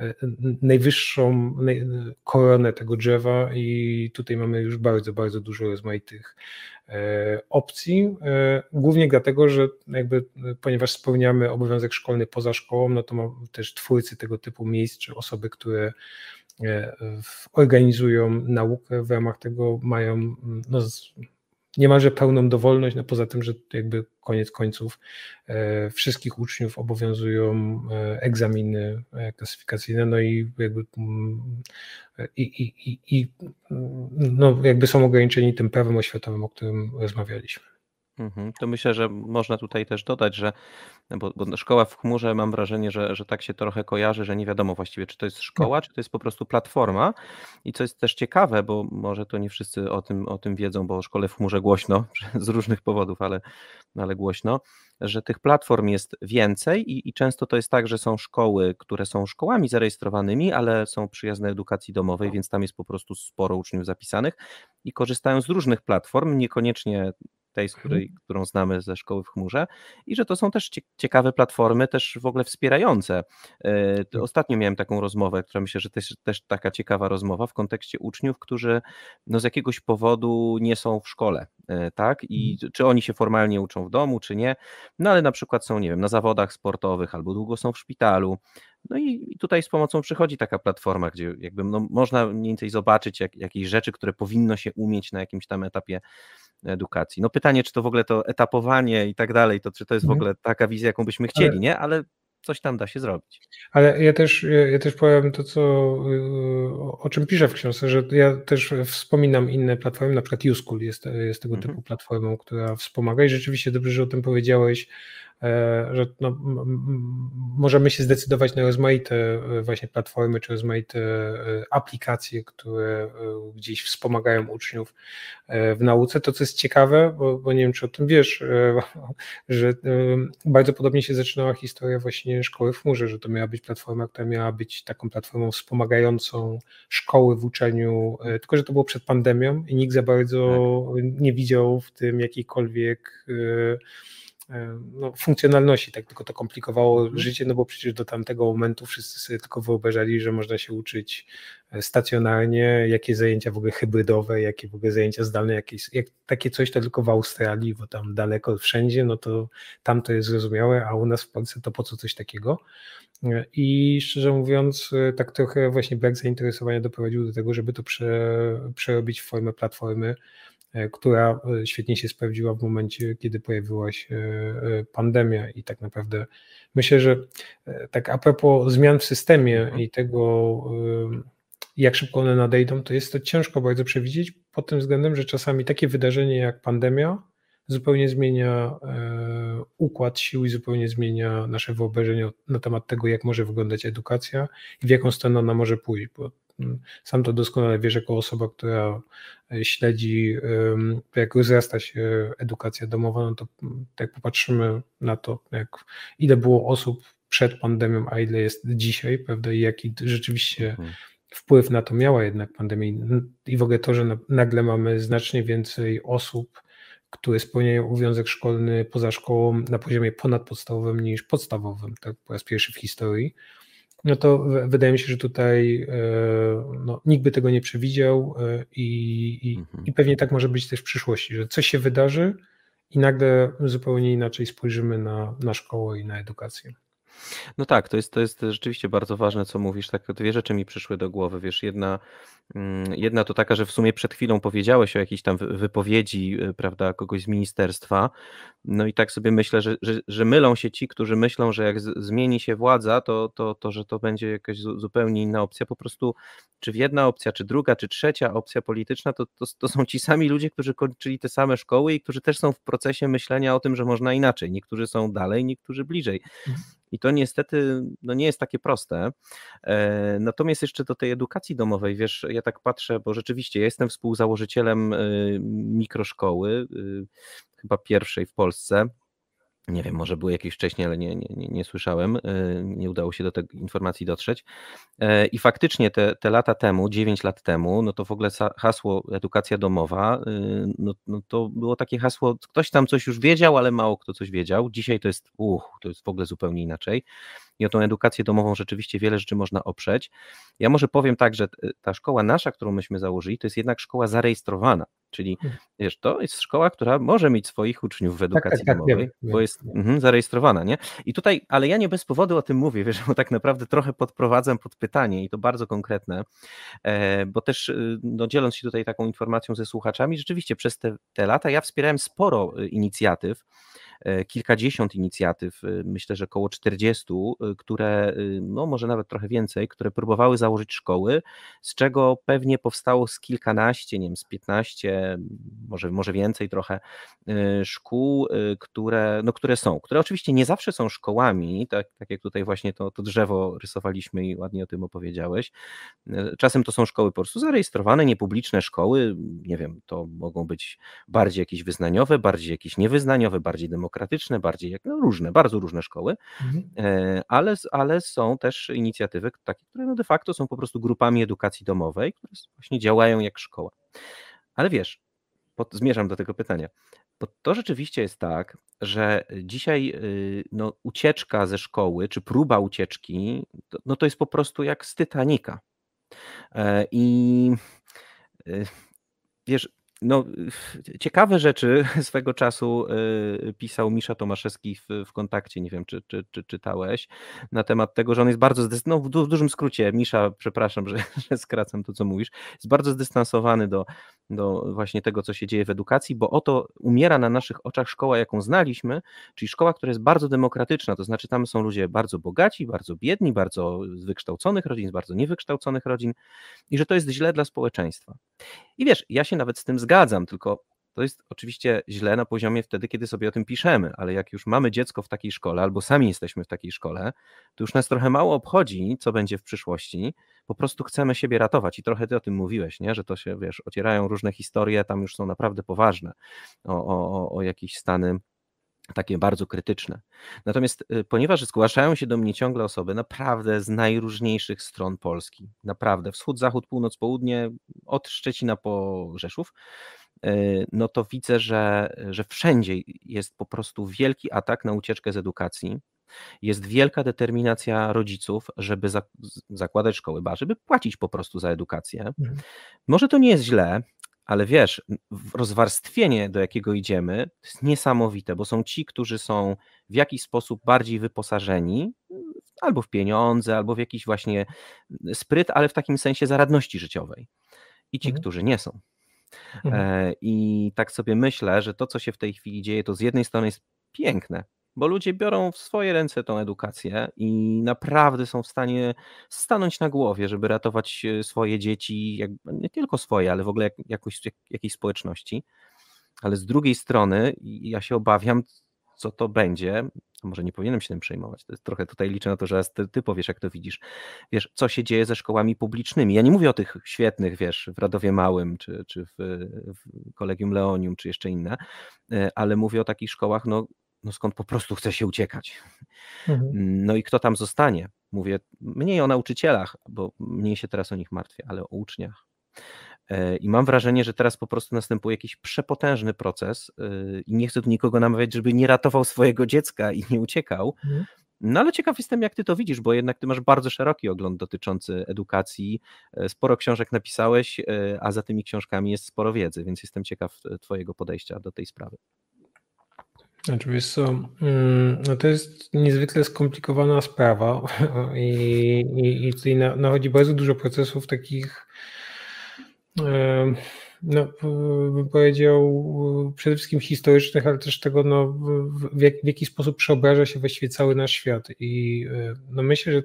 e, najwyższą koronę tego drzewa i tutaj mamy już bardzo, bardzo dużo rozmaitych E, opcji, e, głównie dlatego, że jakby, ponieważ spełniamy obowiązek szkolny poza szkołą, no to ma też twórcy tego typu miejsc, czy osoby, które organizują naukę w ramach tego mają no, niemalże pełną dowolność, no poza tym, że jakby koniec końców e, wszystkich uczniów obowiązują e, egzaminy e, klasyfikacyjne, no i jakby mm, i, i, i, i no jakby są ograniczeni tym prawem oświatowym, o którym rozmawialiśmy. Mhm. To myślę, że można tutaj też dodać, że bo, bo szkoła w chmurze mam wrażenie, że, że tak się trochę kojarzy, że nie wiadomo właściwie, czy to jest szkoła, czy to jest po prostu platforma. I co jest też ciekawe, bo może to nie wszyscy o tym, o tym wiedzą, bo o szkole w chmurze głośno z różnych powodów, ale, ale głośno, że tych platform jest więcej i, i często to jest tak, że są szkoły, które są szkołami zarejestrowanymi, ale są przyjazne edukacji domowej, więc tam jest po prostu sporo uczniów zapisanych i korzystają z różnych platform, niekoniecznie tej, z mhm. której, którą znamy ze szkoły w chmurze i że to są też ciekawe platformy, też w ogóle wspierające. E, tak. Ostatnio miałem taką rozmowę, która myślę, że też, też taka ciekawa rozmowa w kontekście uczniów, którzy no z jakiegoś powodu nie są w szkole, tak? I mhm. czy oni się formalnie uczą w domu, czy nie, no ale na przykład są, nie wiem, na zawodach sportowych albo długo są w szpitalu, no i tutaj z pomocą przychodzi taka platforma, gdzie jakby no, można mniej więcej zobaczyć jak, jakieś rzeczy, które powinno się umieć na jakimś tam etapie edukacji. No pytanie, czy to w ogóle to etapowanie i tak dalej, to czy to jest w mhm. ogóle taka wizja, jaką byśmy chcieli, nie? Ale coś tam da się zrobić. Ale ja też, ja też powiem to, co, o czym piszę w książce, że ja też wspominam inne platformy, na przykład YouSchool jest, jest tego mhm. typu platformą, która wspomaga i rzeczywiście dobrze, że o tym powiedziałeś, że no, możemy się zdecydować na rozmaite e, właśnie platformy czy rozmaite e, aplikacje, które gdzieś wspomagają uczniów w nauce. To, co jest ciekawe, bo, bo nie wiem, czy o tym wiesz, że bardzo podobnie się zaczynała historia właśnie szkoły w chmurze, że to miała być platforma, która miała być taką platformą wspomagającą szkoły w uczeniu, tylko że to było przed pandemią i nikt za bardzo tak. nie widział w tym jakiejkolwiek E, no, funkcjonalności, tak tylko to komplikowało mhm. życie, no bo przecież do tamtego momentu wszyscy sobie tylko wyobrażali, że można się uczyć e, stacjonarnie, jakie zajęcia w ogóle hybrydowe, jakie w ogóle zajęcia zdalne, jakieś, jak, takie coś to tylko w Australii, bo tam daleko wszędzie, no to tam to jest zrozumiałe, a u nas w Polsce to po co coś takiego. E, I szczerze mówiąc, tak trochę właśnie brak zainteresowania doprowadził do tego, żeby to prze, przerobić w formę platformy, E, która e, świetnie się sprawdziła w momencie, kiedy pojawiła się e, pandemia i tak naprawdę myślę, że tak a propos zmian w systemie mhm. i tego, jak szybko one nadejdą, to jest to ciężko bardzo przewidzieć pod tym względem, że czasami takie wydarzenie jak pandemia zupełnie zmienia układ sił i zupełnie zmienia nasze wyobrażenie na temat tego, jak może wyglądać edukacja i w jaką stronę ona może pójść, bo sam to doskonale wiesz, jako osoba, która e, śledzi, jak rozrasta się edukacja domowa, no to jak popatrzymy na to, jak, ile było osób przed pandemią, a ile jest dzisiaj, prawda, i jaki rzeczywiście mhm. wpływ na to miała jednak pandemia i w ogóle to, że nagle mamy znacznie więcej osób, które spełniają obowiązek szkolny poza szkołą na poziomie ponadpodstawowym niż podstawowym, tak po raz pierwszy w historii no to wydaje mi się, że tutaj e, no, nikt by tego nie przewidział e, i, i, mhm. i pewnie tak może być też w przyszłości, że coś się wydarzy i nagle zupełnie inaczej spojrzymy na, na szkołę i na edukację. No tak, to jest, to jest rzeczywiście bardzo ważne, co mówisz. Tak, dwie rzeczy mi przyszły do głowy. Wiesz, jedna, mm, jedna to taka, że w sumie przed chwilą powiedziałeś o jakiejś tam wypowiedzi, y, prawda, kogoś z ministerstwa. No i tak sobie myślę, że, że, że mylą się ci, którzy myślą, że jak zmieni się władza, to, to, to że to będzie jakaś zupełnie inna opcja. Po prostu, czy jedna opcja, czy druga, czy trzecia opcja polityczna, to, to, to są ci sami ludzie, którzy kończyli te same szkoły i którzy też są w procesie myślenia o tym, że można inaczej. Niektórzy są dalej, niektórzy bliżej. I to niestety no nie jest takie proste. E, natomiast jeszcze do tej edukacji domowej, wiesz, ja tak patrzę, bo rzeczywiście ja jestem współzałożycielem y, mikroszkoły, y, chyba pierwszej w Polsce nie wiem, może były jakieś wcześniej, ale nie, nie, nie, słyszałem, e, nie udało się do tej informacji dotrzeć. E, I faktycznie te, te lata temu, 9 lat temu, no to w ogóle hasło edukacja domowa, e, no, no to było takie hasło, ktoś tam coś już wiedział, ale mało kto coś wiedział. Dzisiaj to jest, uch, to jest w ogóle zupełnie inaczej i o tą edukację domową rzeczywiście wiele rzeczy można oprzeć. Ja może powiem tak, że ta szkoła nasza, którą myśmy założyli, to jest jednak szkoła zarejestrowana, czyli hmm. wiesz, to jest szkoła, która może mieć swoich uczniów w tak, edukacji tak, tak, domowej, tak, bo jest wiem. zarejestrowana, nie? I tutaj, ale ja nie bez powodu o tym mówię, wiesz, bo tak naprawdę trochę podprowadzam pod pytanie i to bardzo konkretne, e, bo też y, no, dzieląc się tutaj taką informacją ze słuchaczami, rzeczywiście przez te, te lata ja wspierałem sporo y, inicjatyw, kilkadziesiąt inicjatyw, e, myślę, że około 40, e, które, no może nawet trochę więcej, które próbowały założyć szkoły, z czego pewnie powstało z kilkanaście, nie wiem, z 15, może, może więcej trochę szkół, które, no, które są, które oczywiście nie zawsze są szkołami, tak, tak jak tutaj właśnie to, to drzewo rysowaliśmy i ładnie o tym opowiedziałeś. Czasem to są szkoły po prostu zarejestrowane, niepubliczne szkoły, nie wiem, to mogą być bardziej jakieś wyznaniowe, bardziej jakieś niewyznaniowe, bardziej demokratyczne, demokratyczne, bardziej jak no, różne, bardzo różne szkoły, mhm. E, ale, ale są też inicjatywy takie, które no de facto są po prostu grupami edukacji domowej, które właśnie działają jak szkoła. Ale wiesz, pod, zmierzam do tego pytania. Bo to rzeczywiście jest tak, że dzisiaj y, no, ucieczka ze szkoły, czy próba ucieczki, to, no to jest po prostu jak z Titanica. E, I y, wiesz, no, ciekawe rzeczy swego czasu y, pisał Misza Tomaszewski w, w kontakcie, nie wiem czy, czy, czy czytałeś, na temat tego, że on jest bardzo, no w, w dużym skrócie, Misza, przepraszam, że, że skracam to, co mówisz, jest bardzo zdystansowany do, do właśnie tego, co się dzieje w edukacji, bo oto umiera na naszych oczach szkoła, jaką znaliśmy, czyli szkoła, która jest bardzo demokratyczna, to znaczy tam są ludzie bardzo bogaci, bardzo biedni, bardzo z wykształconych rodzin, z bardzo niewykształconych rodzin i że to jest źle dla społeczeństwa. I wiesz, ja się nawet z tym zgadzam, tylko to jest oczywiście źle na poziomie wtedy, kiedy sobie o tym piszemy, ale jak już mamy dziecko w takiej szkole, albo sami jesteśmy w takiej szkole, to już nas trochę mało obchodzi, co będzie w przyszłości. Po prostu chcemy siebie ratować i trochę ty o tym mówiłeś, nie? że to się, wiesz, ocierają różne historie, tam już są naprawdę poważne o, o, o jakieś stany takie bardzo krytyczne. Natomiast y, ponieważ zgłaszają się do mnie ciągle osoby naprawdę z najróżniejszych stron Polski, naprawdę wschód, zachód, północ, południe, od Szczecina po Rzeszów, y, no to widzę, że, że wszędzie jest po prostu wielki atak na ucieczkę z edukacji. Jest wielka determinacja rodziców, żeby zakładać szkoły, ba, żeby płacić po prostu za edukację. Mhm. Może to nie jest źle, ale wiesz, rozwarstwienie, do jakiego idziemy, to jest niesamowite, bo są ci, którzy są w jakiś sposób bardziej wyposażeni, albo w pieniądze, albo w jakiś właśnie spryt, ale w takim sensie zaradności życiowej. I ci, mhm. którzy nie są. Mhm. E, I tak sobie myślę, że to, co się w tej chwili dzieje, to z jednej strony jest piękne, bo ludzie biorą w swoje ręce tą edukację i naprawdę są w stanie stanąć na głowie, żeby ratować e, swoje dzieci, jak, nie tylko swoje, ale w ogóle jak, jakoś, jak, jakiejś społeczności. Ale z drugiej strony ja się obawiam, co to będzie. Może nie powinienem się tym przejmować. To jest trochę tutaj liczę na to, że ty, ty powiesz, jak to widzisz. Wiesz, co się dzieje ze szkołami publicznymi. Ja nie mówię o tych świetnych, wiesz, w Radowie Małym, czy, czy w, w Kolegium Leonium, czy jeszcze inne, e, ale mówię o takich szkołach, no, no skąd po prostu chce się uciekać. Mhm. No i kto tam zostanie? Mówię mniej o nauczycielach, bo mniej się teraz o nich martwię, ale o uczniach. E, I mam wrażenie, że teraz po prostu następuje jakiś przepotężny proces e, i nie chcę tu nikogo namawiać, żeby nie ratował swojego dziecka i nie uciekał. Mhm. No ale ciekaw jestem, jak ty to widzisz, bo jednak ty masz bardzo szeroki ogląd dotyczący edukacji. E, sporo książek napisałeś, a za tymi książkami jest sporo wiedzy, więc jestem ciekaw twojego podejścia do tej sprawy. Znaczy, wiesz co, mm, no to jest niezwykle skomplikowana sprawa i, i, i tutaj nachodzi bardzo dużo procesów takich, no, bym powiedział, przede wszystkim historycznych, ale też tego, no, w, jak, w jaki sposób przeobraża się właściwie cały nasz świat. I no, myślę, że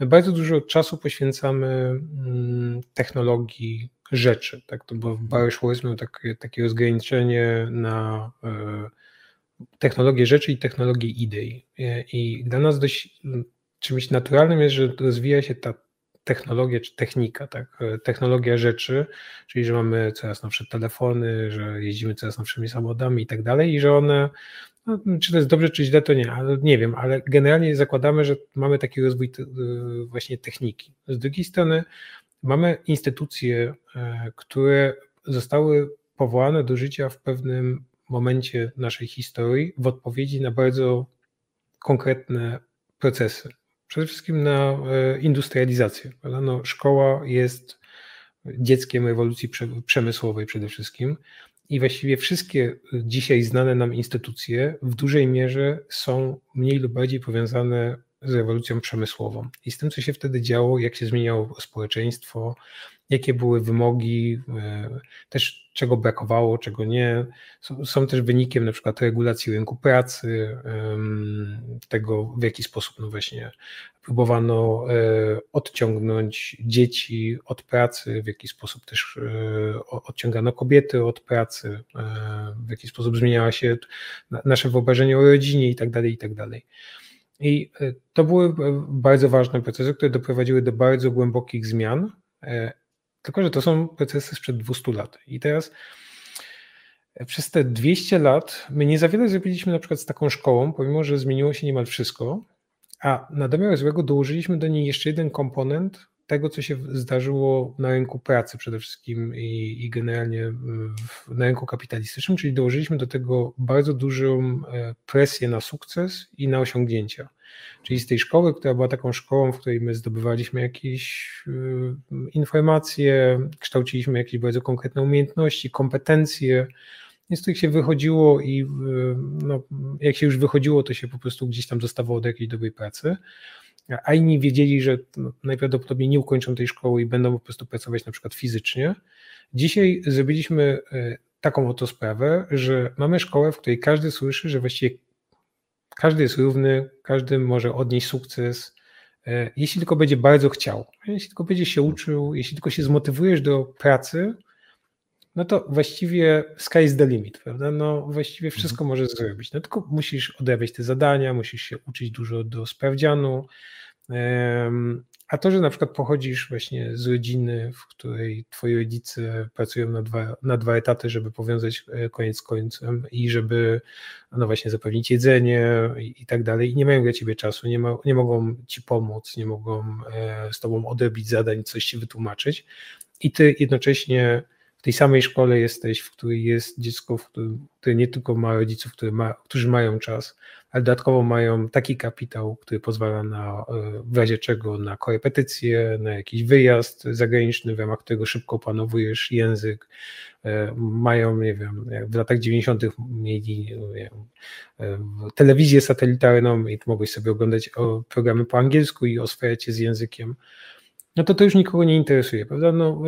my bardzo dużo czasu poświęcamy mm, technologii rzeczy, tak, to bo Bauer miał takie, takie rozgraniczenie na technologię rzeczy i technologię idei. I dla nas dość czymś naturalnym jest, że rozwija się ta technologia czy technika, tak? technologia rzeczy, czyli że mamy coraz nowsze telefony, że jeździmy coraz nowszymi samochodami i tak dalej i że one, no, czy to jest dobrze, czy źle, to nie, ale nie wiem, ale generalnie zakładamy, że mamy taki rozwój właśnie techniki. Z drugiej strony mamy instytucje, e, które zostały powołane do życia w pewnym momencie naszej historii w odpowiedzi na bardzo konkretne procesy. Przede wszystkim na e, industrializację. No, szkoła jest dzieckiem rewolucji przemysłowej przede wszystkim i właściwie wszystkie dzisiaj znane nam instytucje w dużej mierze są mniej lub bardziej powiązane z rewolucją przemysłową i z tym, co się wtedy działo, jak się zmieniało społeczeństwo, jakie były wymogi, e, też czego brakowało, czego nie. Są, też wynikiem na przykład regulacji rynku pracy, tego w jaki sposób no właśnie próbowano e, odciągnąć dzieci od pracy, w jaki sposób też e, odciągano kobiety od pracy, w jaki sposób zmieniała się nasze wyobrażenie o rodzinie i tak dalej, i tak dalej. I to były bardzo ważne procesy, które doprowadziły do bardzo głębokich zmian, tylko, że to są procesy sprzed 200 lat. I teraz e, przez te 200 lat my nie za wiele zrobiliśmy na przykład z taką szkołą, pomimo że zmieniło się niemal wszystko, a na domiar złego dołożyliśmy do niej jeszcze jeden komponent tego, co się zdarzyło na rynku pracy przede wszystkim i, i generalnie w, na rynku kapitalistycznym, czyli dołożyliśmy do tego bardzo dużą e, presję na sukces i na osiągnięcia. Czyli z tej szkoły, która była taką szkołą, w której my zdobywaliśmy jakieś y, informacje, kształciliśmy jakieś bardzo konkretne umiejętności, kompetencje, z których się wychodziło i y, no, jak się już wychodziło, to się po prostu gdzieś tam dostawało do jakiejś dobrej pracy. A inni wiedzieli, że no, najprawdopodobniej nie ukończą tej szkoły i będą po prostu pracować na przykład fizycznie. Dzisiaj zrobiliśmy y, taką oto sprawę, że mamy szkołę, w której każdy słyszy, że właściwie każdy jest równy, każdy może odnieść sukces, e, jeśli tylko będzie bardzo chciał, jeśli tylko będzie się uczył, jeśli tylko się zmotywujesz do pracy, no to właściwie sky is the limit, prawda? No właściwie mhm. wszystko możesz zrobić. No tylko musisz odrabiać te zadania, musisz się uczyć dużo do sprawdzianu, a to, że na przykład pochodzisz właśnie z rodziny, w której twoi rodzice pracują na dwa, na dwa etaty, żeby powiązać e, koniec z końcem i żeby no właśnie zapewnić jedzenie i, i tak dalej, i nie mają dla ciebie czasu, nie, ma, nie mogą ci pomóc, nie mogą e, z tobą odebić zadań, coś ci wytłumaczyć, i ty jednocześnie w tej samej szkole jesteś, w której jest dziecko, w którym, które nie tylko ma rodziców, które ma, którzy mają czas, ale dodatkowo mają taki kapitał, który pozwala na e, w razie czego na korepetycje, na jakiś wyjazd zagraniczny, w ramach którego szybko opanowujesz język. E, mają, nie wiem, w latach 90. mieli wiem, e, telewizję satelitarną i mogłeś sobie oglądać programy po angielsku i oswajać się z językiem. No to to już nikogo nie interesuje, prawda? No,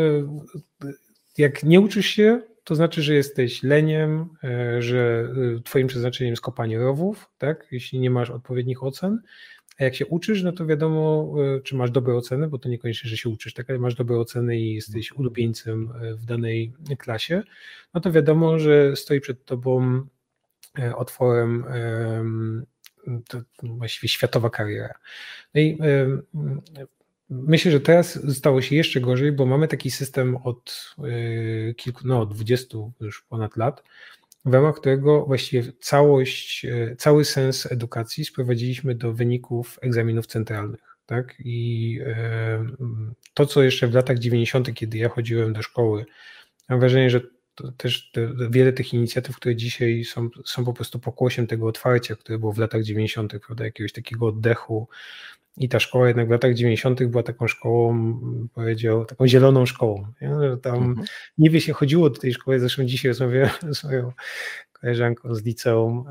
jak nie uczysz się, to znaczy, że jesteś leniem, e, że e, twoim przeznaczeniem jest kopanie rowów, tak? jeśli nie masz odpowiednich ocen. A jak się uczysz, no to wiadomo, e, czy masz dobre oceny, bo to niekoniecznie, że się uczysz, tak, ale masz dobre oceny i jesteś ulubieńcem w danej klasie, no to wiadomo, że stoi przed tobą otworem to właściwie światowa kariera. No i Myślę, że teraz stało się jeszcze gorzej, bo mamy taki system od y, kilku, no 20 już ponad lat, w ramach którego właściwie całość, y, cały sens edukacji sprowadziliśmy do wyników egzaminów centralnych. Tak? I y, to, co jeszcze w latach 90., kiedy ja chodziłem do szkoły, mam wrażenie, że też te, wiele tych inicjatyw, które dzisiaj są, są po prostu pokłosiem tego otwarcia, które było w latach 90., prawda, jakiegoś takiego oddechu, i ta szkoła jednak w latach 90. była taką szkołą, powiedział, taką zieloną szkołą. Nie? Tam mhm. niby się chodziło do tej szkoły, zresztą dzisiaj rozmawiałem z moją koleżanką z liceum,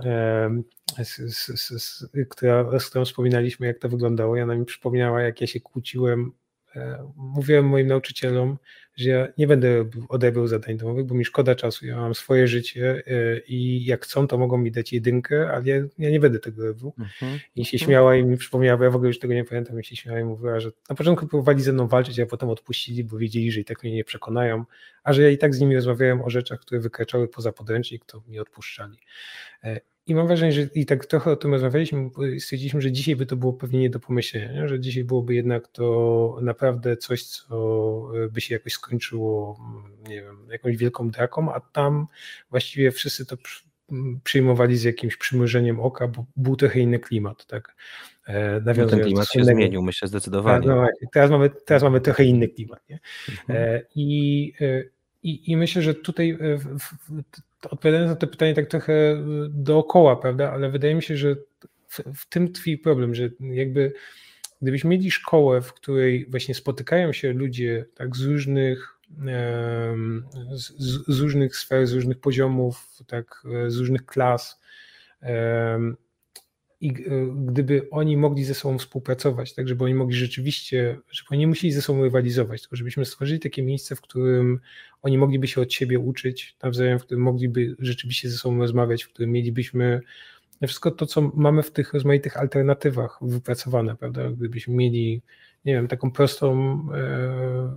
z, z, z, która, z którą wspominaliśmy, jak to wyglądało. I ona mi przypomniała, jak ja się kłóciłem. E, mówiłem moim nauczycielom, że ja nie będę odebrał zadań domowych, bo mi szkoda czasu, ja mam swoje życie e, i jak chcą, to mogą mi dać jedynkę, ale ja, ja nie będę tego robił. Mhm. I się śmiała i mi przypomniała, bo ja w ogóle już tego nie pamiętam, i się śmiała i mówiła, że na początku próbowali ze mną walczyć, a potem odpuścili, bo wiedzieli, że i tak mnie nie przekonają, a że ja i tak z nimi rozmawiałem o rzeczach, które wykraczały poza podręcznik, to mi odpuszczali. E, i mam wrażenie, że i tak trochę o tym rozmawialiśmy, stwierdziliśmy, że dzisiaj by to było pewnie nie do pomyślenia, że dzisiaj byłoby jednak to naprawdę coś, co by się jakoś skończyło, nie wiem, jakąś wielką draką, a tam właściwie wszyscy to przyjmowali z jakimś przymrużeniem oka, bo był trochę inny klimat, tak. E, no ten klimat się innego. zmienił, myślę, zdecydowanie. Tak, no, teraz, mamy, teraz mamy trochę inny klimat. Nie? Mhm. E, I, e, i, I myślę, że tutaj w, w, odpowiadając na to pytanie tak trochę dookoła, prawda, ale wydaje mi się, że w, w tym tkwi problem, że jakby gdybyśmy mieli szkołę, w której właśnie spotykają się ludzie tak z różnych z, z, różnych sfer, z różnych poziomów, tak, z różnych klas. I e, gdyby oni mogli ze sobą współpracować, tak żeby oni mogli rzeczywiście, żeby oni nie musieli ze sobą rywalizować, tylko żebyśmy stworzyli takie miejsce, w którym oni mogliby się od siebie uczyć nawzajem, w którym mogliby rzeczywiście ze sobą rozmawiać, w którym mielibyśmy wszystko to, co mamy w tych rozmaitych alternatywach wypracowane, prawda? Gdybyśmy mieli, nie wiem, taką prostą e,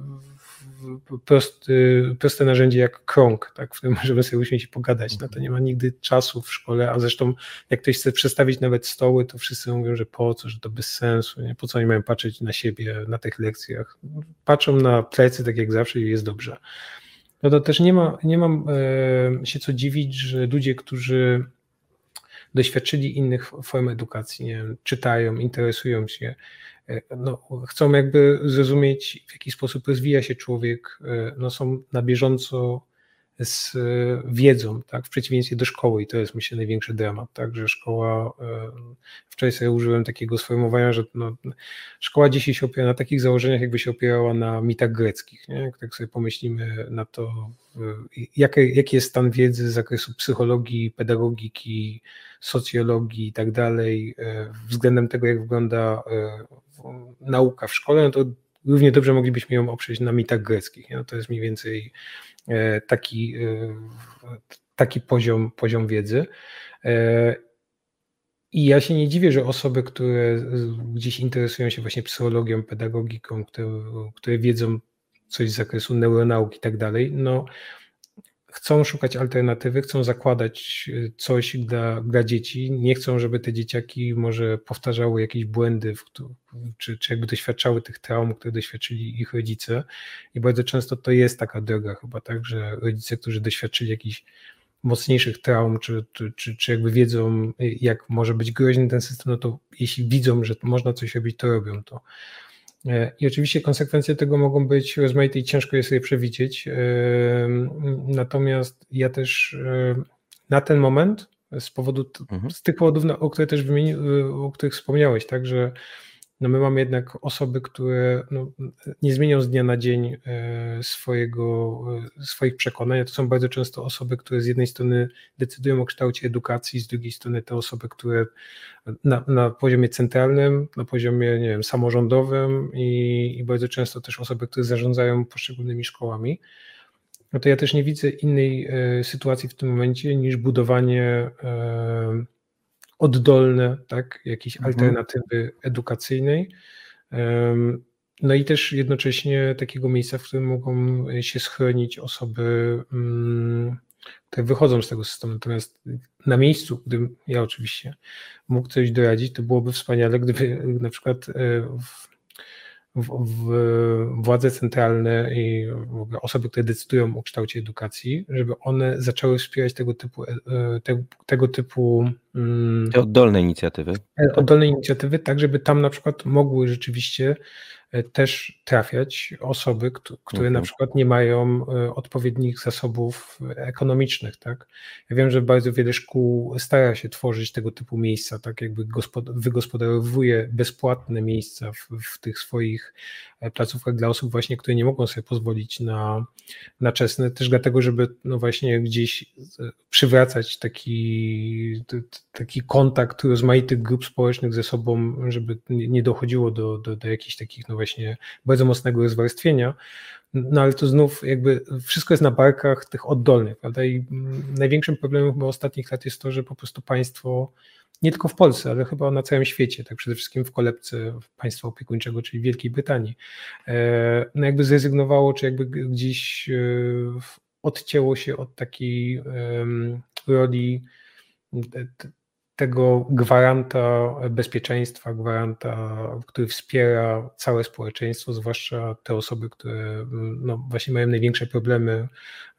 prosty, proste narzędzie jak krąg, tak, w którym możemy sobie usiąść i pogadać. No to nie ma nigdy czasu w szkole, a zresztą jak ktoś chce przestawić nawet stoły, to wszyscy mówią, że po co, że to bez sensu, nie? po co oni mają patrzeć na siebie na tych lekcjach. Patrzą na plecy tak jak zawsze i jest dobrze. No to też nie, ma, nie mam e, się co dziwić, że ludzie, którzy doświadczyli innych form edukacji, nie wiem, czytają, interesują się, no, chcą jakby zrozumieć, w jaki sposób rozwija się człowiek, e, no, są na bieżąco z e, wiedzą, tak, w przeciwieństwie do szkoły i to jest myślę największy dramat, tak, że szkoła, wczoraj sobie użyłem takiego sformułowania, że no, szkoła dzisiaj się opiera na takich założeniach, jakby się opierała na mitach greckich, nie? jak tak sobie pomyślimy na to, jaki, jaki jest stan wiedzy z zakresu psychologii, pedagogiki, socjologii i tak dalej, względem tego, jak wygląda nauka w szkole, no to równie dobrze moglibyśmy ją oprzeć na mitach greckich. No to jest mniej więcej e, taki, e, taki poziom, poziom wiedzy. E, I ja się nie dziwię, że osoby, które gdzieś interesują się właśnie psychologią, pedagogiką, które, które wiedzą coś z zakresu neuronauki i tak dalej, no chcą szukać alternatywy, chcą zakładać y, coś dla, dla dzieci, nie chcą, żeby te dzieciaki może powtarzały jakieś błędy, czy, czy jakby doświadczały tych traum, które doświadczyli ich rodzice. I bardzo często to jest taka droga chyba, tak, że rodzice, którzy doświadczyli jakichś mocniejszych traum, czy, czy, czy, czy jakby wiedzą, y, jak może być groźny ten system, no to jeśli widzą, że można coś robić, to robią to. E, I oczywiście konsekwencje tego mogą być rozmaite i ciężko jest je przewidzieć. E, natomiast ja też e, na ten moment, z powodu, mhm. z tych powodów, o których też wymieni, o których wspomniałeś, tak, że no my mamy jednak osoby, które no, nie zmienią z dnia na dzień e, swojego, e, swoich przekonań. To są bardzo często osoby, które z jednej strony decydują o kształcie edukacji, z drugiej strony te osoby, które na, na poziomie centralnym, na poziomie nie wiem, samorządowym i, i bardzo często też osoby, które zarządzają poszczególnymi szkołami no to ja też nie widzę innej e, sytuacji w tym momencie niż budowanie oddolne, tak, jakiejś mhm. alternatywy edukacyjnej. No i też jednocześnie takiego miejsca, w którym mogą się schronić osoby, mm, które wychodzą z tego systemu. Natomiast na miejscu, gdybym ja oczywiście mógł coś doradzić, to byłoby wspaniale, gdyby na przykład e, w w, w, władze centralne i osoby, które decydują o kształcie edukacji, żeby one zaczęły wspierać tego typu, e, te, tego typu mm, te oddolne inicjatywy. E, oddolne inicjatywy, tak żeby tam na przykład mogły rzeczywiście też trafiać osoby, które na mhm. przykład nie mają e, odpowiednich zasobów ekonomicznych, tak? Ja wiem, że bardzo wiele szkół stara się tworzyć tego typu miejsca, tak jakby wygospodarowuje bezpłatne miejsca w, w tych swoich placówkach dla osób właśnie, które nie mogą sobie pozwolić na, na czesne, też dlatego, żeby no właśnie gdzieś przywracać taki, taki kontakt rozmaitych grup społecznych ze sobą, żeby nie dochodziło do, do, do jakichś takich no właśnie bardzo mocnego rozwarstwienia, no ale to znów jakby wszystko jest na barkach tych oddolnych, prawda? I największym problemem chyba ostatnich lat jest to, że po prostu państwo, nie tylko w Polsce, ale chyba na całym świecie, tak przede wszystkim w kolebce państwa opiekuńczego, czyli Wielkiej Brytanii, e, no jakby zrezygnowało, czy jakby gdzieś e, odcięło się od takiej roli tego gwaranta bezpieczeństwa, gwaranta, który wspiera całe społeczeństwo, zwłaszcza te osoby, które no, właśnie mają największe problemy,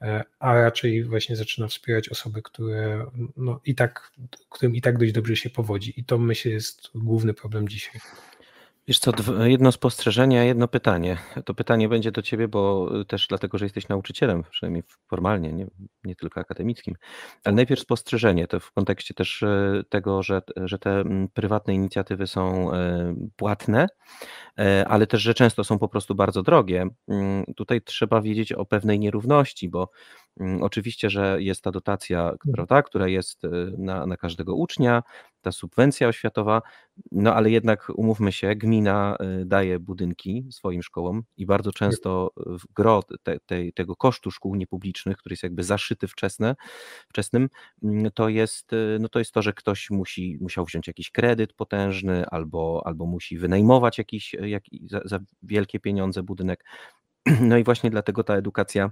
e, a raczej właśnie zaczyna wspierać osoby, które no, i tak, którym i tak dość dobrze się powodzi. I to myślę jest główny problem dzisiaj. Wiesz co, jedno spostrzeżenie, a jedno pytanie. To pytanie będzie do ciebie, bo y, też dlatego, że jesteś nauczycielem, przynajmniej formalnie, nie, nie tylko akademickim. Ale najpierw spostrzeżenie, to w kontekście też y, tego, że, że te mm, prywatne inicjatywy są y, płatne, ale też, że często są po prostu bardzo drogie. Mm, tutaj trzeba wiedzieć o pewnej nierówności, bo oczywiście, że jest ta dotacja, mhm. prawda, która jest na, na każdego ucznia, ta subwencja oświatowa, no ale jednak umówmy się, gmina y, daje budynki swoim szkołom i bardzo często w gro te, te, tego kosztu szkół niepublicznych, który jest jakby zaszyty wczesne, wczesnym, mm, to jest, y, no to jest to, że ktoś musi, musiał wziąć jakiś kredyt potężny albo, albo musi wynajmować jakiś, jak, za, za wielkie pieniądze budynek. No i właśnie dlatego ta edukacja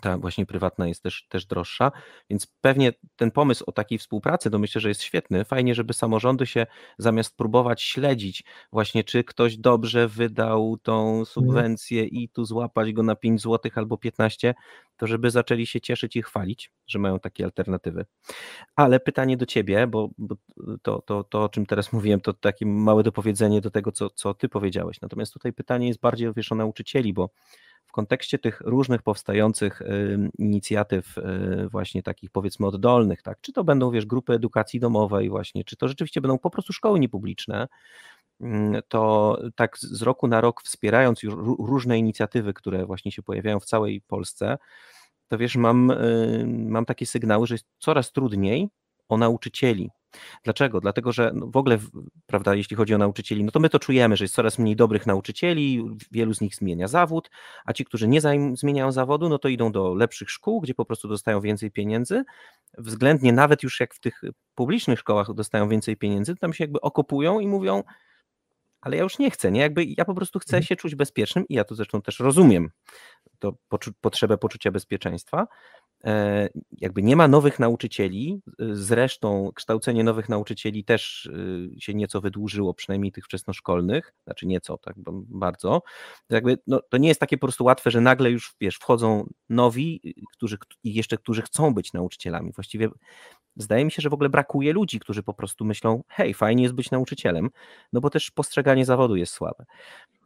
ta właśnie prywatna jest też, też droższa, więc pewnie ten pomysł o takiej współpracy, to myślę, że jest świetny. Fajnie, żeby samorządy się zamiast próbować śledzić właśnie, czy ktoś dobrze wydał tą mhm. subwencję i tu złapać go na 5 zł albo 15, to żeby zaczęli się cieszyć i chwalić, że mają takie alternatywy. Ale pytanie do ciebie, bo, bo to, to, to, o czym teraz mówiłem, to takie małe dopowiedzenie do tego, co, co ty powiedziałeś. Natomiast tutaj pytanie jest bardziej wiesz, o nauczycieli, bo w kontekście tych różnych powstających inicjatyw y, właśnie takich powiedzmy oddolnych, tak, czy to będą wiesz grupy edukacji domowej właśnie, czy to rzeczywiście będą po prostu szkoły niepubliczne, mm, to tak z roku na rok wspierając już różne inicjatywy, które właśnie się pojawiają w całej Polsce, to wiesz, mam, mam takie sygnały, że jest coraz trudniej o nauczycieli, Dlaczego? Dlatego, że no w ogóle, prawda, jeśli chodzi o nauczycieli, no to my to czujemy, że jest coraz mniej dobrych nauczycieli, wielu z nich zmienia zawód, a ci, którzy nie zmieniają zawodu, no to idą do lepszych szkół, gdzie po prostu dostają więcej pieniędzy. Względnie nawet już jak w tych publicznych szkołach dostają więcej pieniędzy, to tam się jakby okopują i mówią, ale ja już nie chcę, nie? Jakby ja po prostu chcę mhm. się czuć bezpiecznym i ja to zresztą też rozumiem, to poczu potrzebę poczucia bezpieczeństwa, jakby nie ma nowych nauczycieli, zresztą kształcenie nowych nauczycieli też y, się nieco wydłużyło, przynajmniej tych wczesnoszkolnych, znaczy nieco, tak bardzo. Jakby, no, to nie jest takie po prostu łatwe, że nagle już wiesz, wchodzą nowi, którzy i jeszcze którzy chcą być nauczycielami. Właściwie zdaje mi się, że w ogóle brakuje ludzi, którzy po prostu myślą, hej, fajnie jest być nauczycielem, no bo też postrzeganie zawodu jest słabe.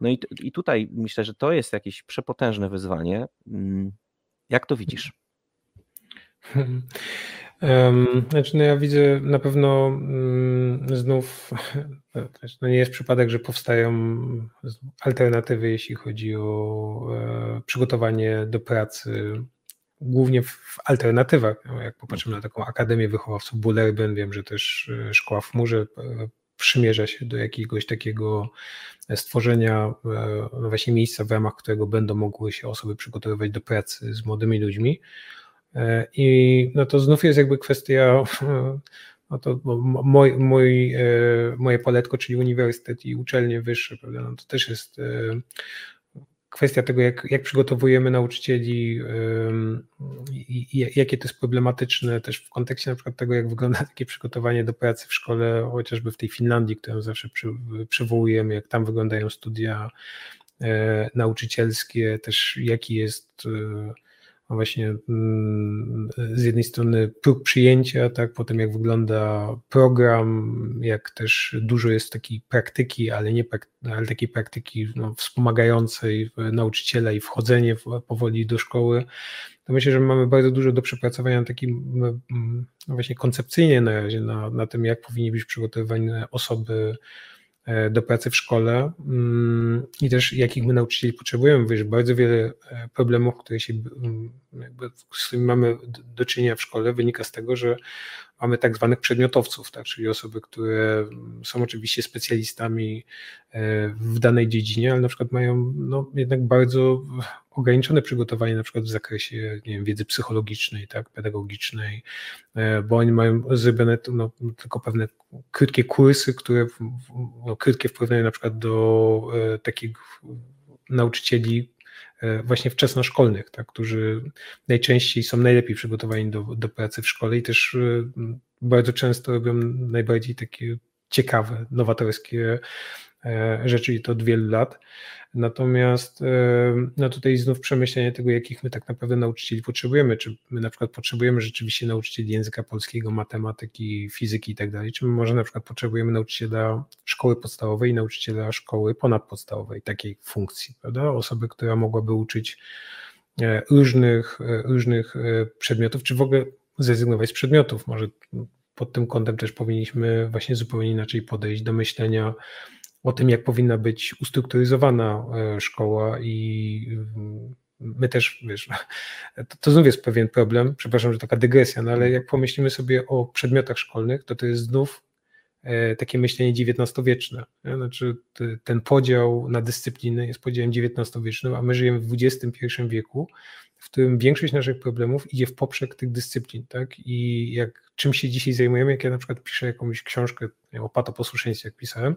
No i, i tutaj myślę, że to jest jakieś przepotężne wyzwanie. Mm, jak to widzisz? Znaczy, no ja widzę na pewno mm, znów, no nie jest przypadek, że powstają alternatywy, jeśli chodzi o e, przygotowanie do pracy, głównie w alternatywach. No, jak popatrzymy na taką Akademię Wychowawców Bullerben, wiem, że też e, szkoła w Murze e, przymierza się do jakiegoś takiego stworzenia no właśnie miejsca, w ramach którego będą mogły się osoby przygotowywać do pracy z młodymi ludźmi. E, I no to znów jest jakby kwestia, no to mój, mój, e, moje poletko, czyli uniwersytet i uczelnie wyższe, prawda? No to też jest e, kwestia tego, jak, jak przygotowujemy nauczycieli i, i jakie to jest problematyczne też w kontekście na przykład tego, jak wygląda takie przygotowanie do pracy w szkole, chociażby w tej Finlandii, którą zawsze przy, przywołujemy, jak tam wyglądają studia nauczycielskie, też jaki jest właśnie mm, z jednej strony próg przyjęcia, tak, potem jak wygląda program, jak też dużo jest takiej praktyki, ale nie ale takiej praktyki no, wspomagającej nauczyciela i wchodzenie powoli do szkoły, to myślę, że mamy bardzo dużo do przepracowania takim mm, no właśnie koncepcyjnie na razie na, na tym, jak powinni być przygotowywane osoby do pracy w szkole mm, i też jakich my nauczycieli potrzebujemy. Wiesz, bardzo wiele e, problemów, które się, mm, z którymi mamy do czynienia w szkole, wynika z tego, że mamy tak zwanych przedmiotowców, tak, czyli osoby, które są oczywiście specjalistami e, w danej dziedzinie, ale na przykład mają no, jednak bardzo ograniczone przygotowanie na przykład w zakresie nie wiem, wiedzy psychologicznej, tak, pedagogicznej, e, bo oni mają zrobione no, tylko pewne krótkie kursy, które no, krótkie w porównaniu na przykład do e, takich nauczycieli właśnie wczesnoszkolnych, tak, którzy najczęściej są najlepiej przygotowani do, do pracy w szkole i też bardzo często robią najbardziej takie ciekawe, nowatorskie rzeczy i to od wielu lat. Natomiast no tutaj znów przemyślenie tego, jakich my tak naprawdę nauczycieli potrzebujemy. Czy my na przykład potrzebujemy rzeczywiście nauczycieli języka polskiego, matematyki, fizyki i tak dalej, czy my może na przykład potrzebujemy nauczyciela szkoły podstawowej i nauczyciela szkoły ponadpodstawowej, takiej funkcji, prawda? Osoby, która mogłaby uczyć e, różnych, e, różnych e, przedmiotów, czy w ogóle zrezygnować z przedmiotów. Może pod tym kątem też powinniśmy właśnie zupełnie inaczej podejść do myślenia o tym, jak powinna być ustrukturyzowana e, szkoła i mm, my też, wiesz, to, to znów jest pewien problem, przepraszam, że taka dygresja, no ale jak pomyślimy sobie o przedmiotach szkolnych, to to jest znów e, takie myślenie XIX-wieczne. Znaczy ten podział na dyscypliny jest podziałem XIX-wiecznym, a my żyjemy w XXI wieku, w którym większość naszych problemów idzie w poprzek tych dyscyplin, tak? I jak czym się dzisiaj zajmujemy, jak ja na przykład piszę jakąś książkę o patoposłuszeństwie, jak pisałem,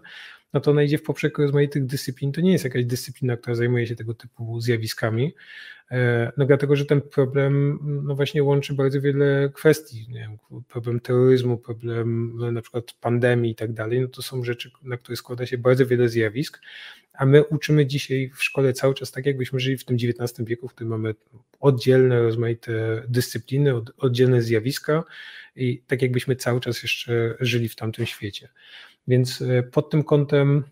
no to ona idzie w poprzek rozmaitych dyscyplin. To nie jest jakaś dyscyplina, która zajmuje się tego typu zjawiskami, e, no dlatego, że ten problem no właśnie łączy bardzo wiele kwestii, wiem, problem terroryzmu, problem no na przykład pandemii i tak dalej, no to są rzeczy, na które składa się bardzo wiele zjawisk, a my uczymy dzisiaj w szkole cały czas tak, jakbyśmy żyli w tym XIX wieku, w którym mamy oddzielne, rozmaite dyscypliny, oddzielne zjawiska i tak jakbyśmy cały czas jeszcze żyli w tamtym świecie. Więc e, pod tym kątem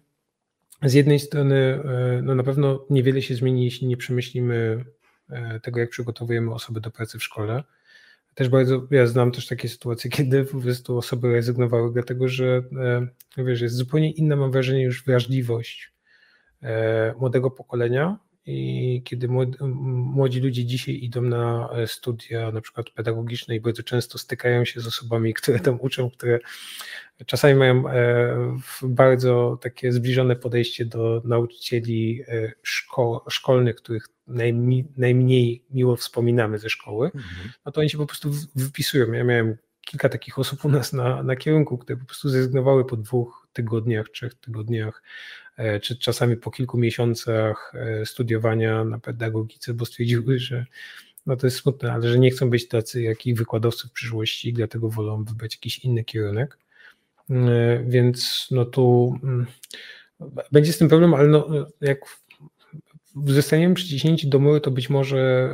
z jednej strony e, no na pewno niewiele się zmieni, jeśli nie przemyślimy e, tego, jak przygotowujemy osoby do pracy w szkole. Też bardzo, ja znam też takie sytuacje, kiedy po prostu osoby rezygnowały, dlatego że wiesz, jest zupełnie inna, mam wrażenie, już wrażliwość młodego pokolenia i kiedy młodzi ludzie dzisiaj idą na e, studia, na przykład pedagogiczne, i bardzo często stykają się z osobami, które tam uczą, które czasami mają e, bardzo takie zbliżone podejście do nauczycieli e, szko szkolnych, których najmniej, najmniej miło wspominamy ze szkoły, mhm. no to oni się po prostu wypisują. Ja miałem kilka takich osób u nas na, na kierunku, które po prostu zrezygnowały po dwóch tygodniach, trzech tygodniach E, czy czasami po kilku miesiącach e, studiowania na pedagogice, bo stwierdziły, że no to jest smutne, ale że nie chcą być tacy jak ich wykładowcy w przyszłości, dlatego wolą wybrać jakiś inny kierunek. E, więc no tu mm, będzie z tym problem, ale no jak zostaniemy przyciśnięci do mury, to być może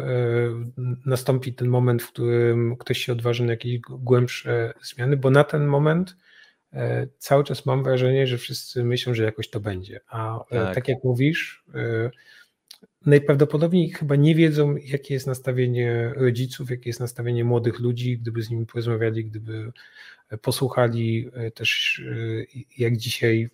nastąpi ten moment, w którym ktoś się odważy na jakieś głębsze zmiany, bo na ten moment cały czas mam wrażenie, że wszyscy myślą, że jakoś to będzie. A e, tak, tak jak mówisz, e, najprawdopodobniej chyba nie wiedzą, jakie jest nastawienie rodziców, jakie jest nastawienie młodych ludzi, gdyby z nimi porozmawiali, gdyby posłuchali też, jak dzisiaj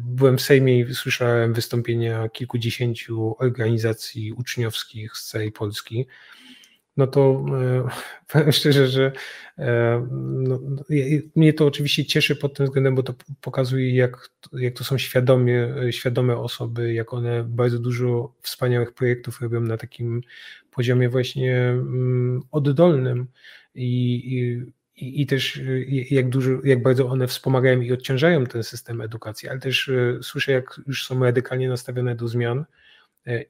byłem w Sejmie i słyszałem wystąpienia kilkudziesięciu organizacji uczniowskich z całej Polski no to e, powiem szczerze, że e, no, mnie to oczywiście cieszy pod tym względem, bo to pokazuje, jak, jak to są świadomie, świadome osoby, jak one bardzo dużo wspaniałych projektów robią na takim poziomie właśnie mm, oddolnym i, i, i też jak, dużo, jak bardzo one wspomagają i odciążają ten system edukacji, ale też e, słyszę, jak już są radykalnie nastawione do zmian,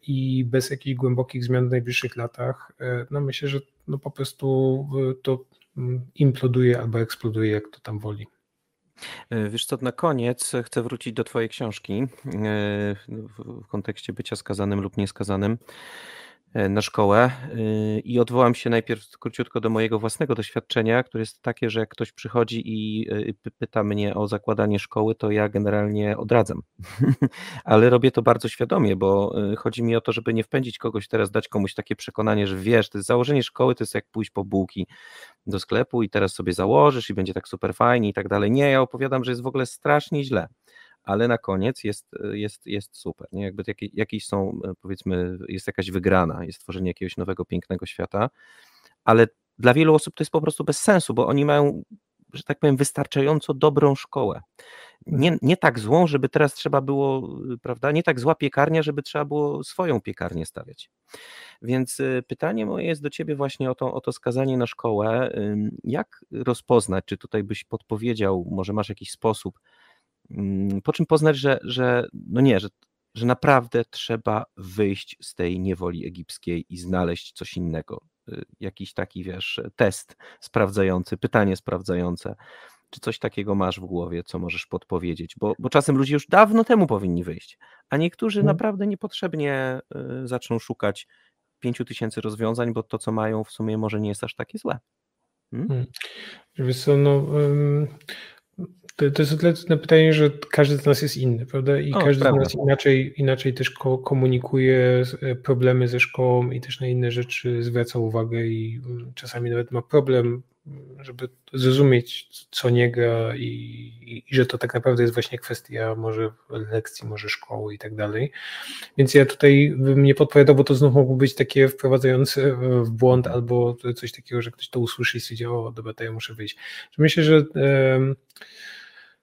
i bez jakichś głębokich zmian w najbliższych latach, e, no myślę, że no po prostu e, to mm, imploduje albo eksploduje, jak to tam woli. Wiesz co, na koniec chcę wrócić do Twojej książki w kontekście bycia skazanym lub nieskazanym. E, na szkołę y, i odwołam się najpierw króciutko do mojego własnego doświadczenia, które jest takie, że jak ktoś przychodzi i y, pyta mnie o zakładanie szkoły, to ja generalnie odradzam. Ale robię to bardzo świadomie, bo y, chodzi mi o to, żeby nie wpędzić kogoś teraz, dać komuś takie przekonanie, że wiesz, to jest założenie szkoły to jest jak pójść po bułki do sklepu i teraz sobie założysz i będzie tak super fajnie i tak dalej. Nie, ja opowiadam, że jest w ogóle strasznie źle ale na koniec jest, jest, jest super. Nie? Jakby jakieś, są, e, powiedzmy, jest jakaś wygrana, jest tworzenie jakiegoś nowego, pięknego świata, ale dla wielu osób to jest po prostu bez sensu, bo oni mają, że tak powiem, wystarczająco dobrą szkołę. Nie, nie tak złą, żeby teraz trzeba było, prawda, nie tak zła piekarnia, żeby trzeba było swoją piekarnię stawiać. Więc e, pytanie moje jest do Ciebie właśnie o to, o to skazanie na szkołę. Jak rozpoznać, czy tutaj byś podpowiedział, może masz jakiś sposób, po czym poznać, że, że no nie, że, że naprawdę trzeba wyjść z tej niewoli egipskiej i znaleźć coś innego. Y, jakiś taki, wiesz, test sprawdzający, pytanie sprawdzające. Czy coś takiego masz w głowie, co możesz podpowiedzieć? Bo, bo czasem ludzie już dawno temu powinni wyjść, a niektórzy hmm. naprawdę niepotrzebnie y, zaczną szukać pięciu tysięcy rozwiązań, bo to, co mają, w sumie może nie jest aż takie złe. Hmm? Hmm. Wiesz co, no, to, to jest o tyle pytanie, że każdy z nas jest inny, prawda? I o, każdy prawda. z nas inaczej, inaczej też komunikuje e, problemy ze szkołą i też na inne rzeczy zwraca uwagę i mm, czasami nawet ma problem, żeby zrozumieć, co nie gra i, i, i że to tak naprawdę jest właśnie kwestia może lekcji, może szkoły i tak dalej. Więc ja tutaj bym nie podpowiadał, bo to znów mogło być takie wprowadzające w błąd albo coś takiego, że ktoś to usłyszy i stwierdzi, o dobra, to ja muszę wyjść. Myślę, że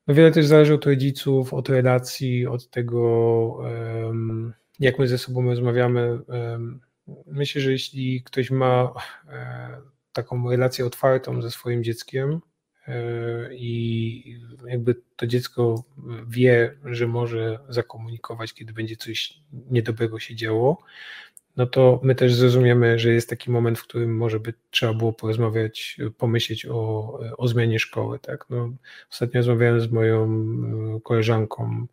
no wiele też zależy od rodziców, od relacji, od tego, jak my ze sobą rozmawiamy. Myślę, że jeśli ktoś ma e, taką relację otwartą ze swoim dzieckiem e, i jakby to dziecko wie, że może zakomunikować, kiedy będzie coś niedobrego się działo, no to my też zrozumiemy, że jest taki moment, w którym może by trzeba było porozmawiać, pomyśleć o, o zmianie szkoły. Tak? No, ostatnio rozmawiałem z moją e, koleżanką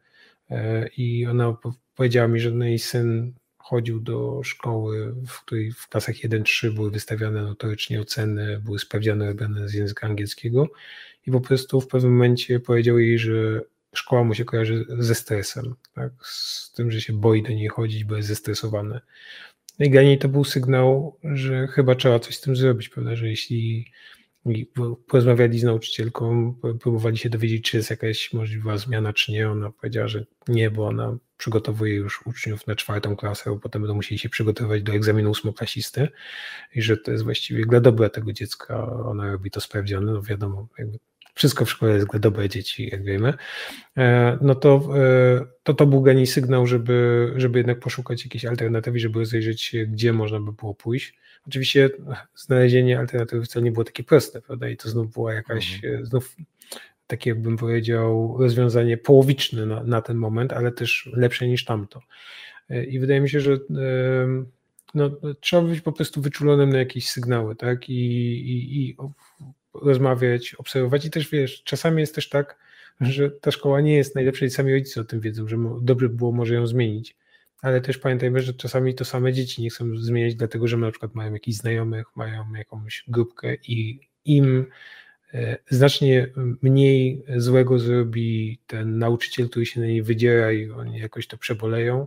e, i ona powiedziała mi, że no jej syn chodził do szkoły, w której w klasach 1-3 były wystawiane notorycznie oceny, były sprawdziane robione z języka angielskiego i po prostu w pewnym momencie powiedział jej, że szkoła mu się kojarzy ze stresem, tak? z tym, że się boi do niej chodzić, bo jest zestresowany. No dla niej to był sygnał, że chyba trzeba coś z tym zrobić, prawda, że jeśli porozmawiali z nauczycielką, próbowali się dowiedzieć, czy jest jakaś możliwa zmiana, czy nie. Ona powiedziała, że nie, bo ona przygotowuje już uczniów na czwartą klasę, bo potem będą musieli się przygotowywać do egzaminu ósmoklasisty i że to jest właściwie dla dobra tego dziecka. Ona robi to sprawdziane, no wiadomo, jakby wszystko w szkole jest dla dobre dzieci, jak wiemy, e, no to e, to, to był dla sygnał, żeby, żeby jednak poszukać jakiejś alternatywy, żeby rozejrzeć się, gdzie można by było pójść. Oczywiście znalezienie alternatywy wcale nie było takie proste, prawda? I to znów była jakaś, mhm. E, znów takie bym powiedział, rozwiązanie połowiczne na, na ten moment, ale też lepsze niż tamto. I wydaje mi się, że no, trzeba być po prostu wyczulonym na jakieś sygnały, tak? I, i, i rozmawiać, obserwować. I też wiesz, czasami jest też tak, że ta szkoła nie jest najlepsza i sami rodzice o tym wiedzą, że dobrze było może ją zmienić, ale też pamiętajmy, że czasami to same dzieci nie chcą zmieniać, dlatego że na przykład mają jakichś znajomych, mają jakąś grupkę i im e, znacznie mniej złego zrobi ten nauczyciel, który się na niej wydziera i oni jakoś to przeboleją,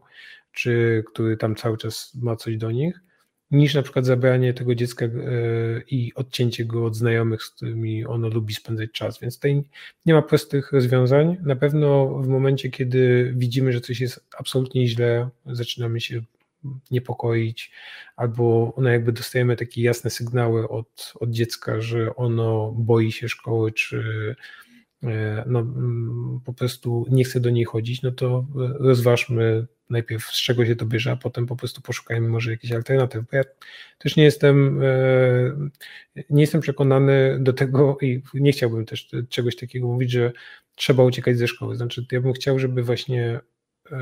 czy który tam cały czas ma coś do nich, niż na przykład zabranie tego dziecka e, i odcięcie go od znajomych, z którymi ono lubi spędzać czas. Więc tutaj nie ma prostych rozwiązań. Na pewno w momencie, kiedy widzimy, że coś jest absolutnie źle, zaczynamy się niepokoić, albo no jakby dostajemy takie jasne sygnały od, od dziecka, że ono boi się szkoły, czy e, no, po prostu nie chce do niej chodzić, no to rozważmy najpierw z czego się to bierze, a potem po prostu poszukajmy może jakiejś alternatywy. Bo ja też nie jestem, e, nie jestem przekonany do tego i nie chciałbym też czegoś takiego mówić, że trzeba uciekać ze szkoły. Znaczy, ja bym chciał, żeby właśnie e,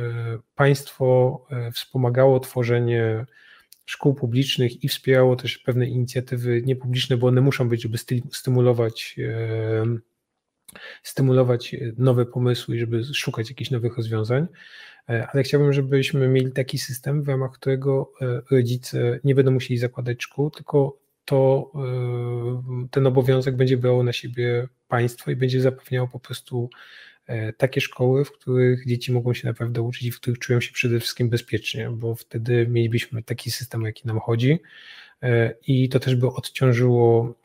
państwo e, wspomagało tworzenie szkół publicznych i wspierało też pewne inicjatywy niepubliczne, bo one muszą być, żeby stymulować stymulować nowe pomysły żeby szukać jakichś nowych rozwiązań. E, ale chciałbym, żebyśmy mieli taki system, w ramach którego e, rodzice nie będą musieli zakładać szkół, tylko to e, ten obowiązek będzie brało na siebie państwo i będzie zapewniało po prostu takie szkoły, w których dzieci mogą się naprawdę uczyć i w których czują się przede wszystkim bezpiecznie, bo wtedy mielibyśmy taki system, jaki nam chodzi i to też by odciążyło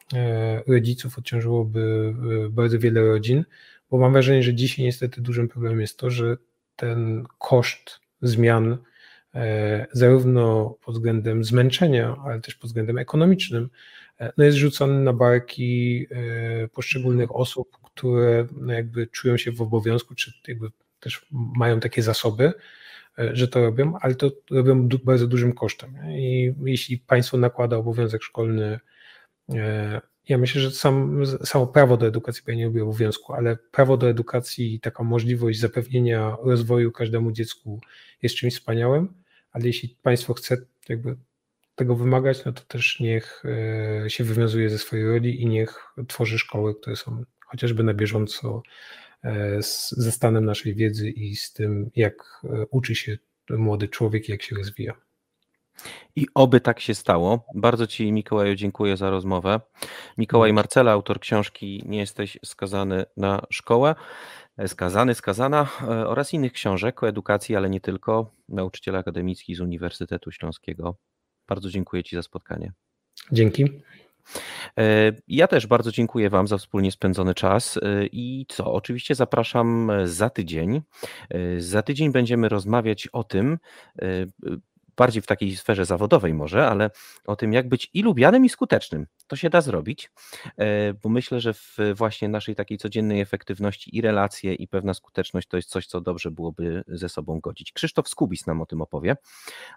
rodziców, odciążyłoby bardzo wiele rodzin, bo mam wrażenie, że dzisiaj niestety dużym problemem jest to, że ten koszt zmian, e, zarówno pod względem zmęczenia, ale też pod względem ekonomicznym, e, no jest rzucony na barki e, poszczególnych osób, które no jakby czują się w obowiązku, czy jakby też mają takie zasoby, że to robią, ale to robią bardzo dużym kosztem. I jeśli państwo nakłada obowiązek szkolny Ja myślę, że sam, samo prawo do edukacji pewnie nie obowiązku, ale prawo do edukacji i taka możliwość zapewnienia rozwoju każdemu dziecku jest czymś wspaniałym, ale jeśli państwo chce jakby tego wymagać, no to też niech e, się wywiązuje ze swojej roli i niech tworzy szkoły, które są chociażby na bieżąco e, ze stanem naszej wiedzy i z tym, jak e, uczy się młody człowiek, jak się rozwija. I oby tak się stało. Bardzo Ci, Mikołaju, dziękuję za rozmowę. Mikołaj Marcela, autor książki Nie jesteś skazany na szkołę, skazany, skazana oraz innych książek o edukacji, ale nie tylko. Nauczyciel akademicki z Uniwersytetu Śląskiego. Bardzo dziękuję Ci za spotkanie. Dzięki. E, ja też bardzo dziękuję Wam za wspólnie spędzony czas e, i co? Oczywiście zapraszam za tydzień. E, za tydzień będziemy rozmawiać o tym, bardziej w takiej sferze zawodowej może, ale o tym, jak być i lubianym, i skutecznym. To się da zrobić, e, bo myślę, że w właśnie naszej takiej codziennej efektywności i relacje, i pewna skuteczność to jest coś, co dobrze byłoby ze sobą godzić. Krzysztof Skubis nam o tym opowie.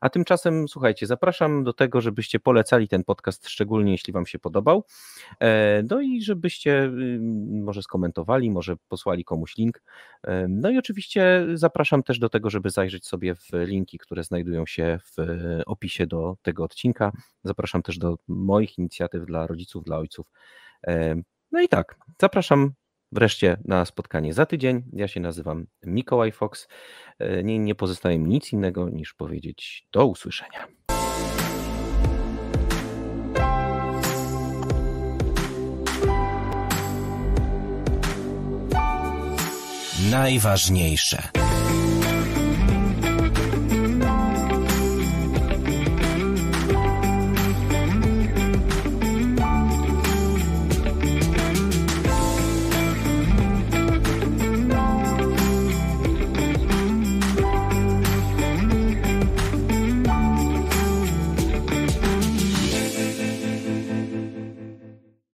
A tymczasem, słuchajcie, zapraszam do tego, żebyście polecali ten podcast, szczególnie jeśli Wam się podobał. E, no i żebyście y, może skomentowali, może posłali komuś link. E, no i oczywiście zapraszam też do tego, żeby zajrzeć sobie w linki, które znajdują się w opisie do tego odcinka. Zapraszam też do moich inicjatyw dla rodziców, dla ojców. E, no i tak, zapraszam wreszcie na spotkanie za tydzień. Ja się nazywam Mikołaj Fox. E, nie, nie pozostaje mi nic innego niż powiedzieć do usłyszenia. Najważniejsze.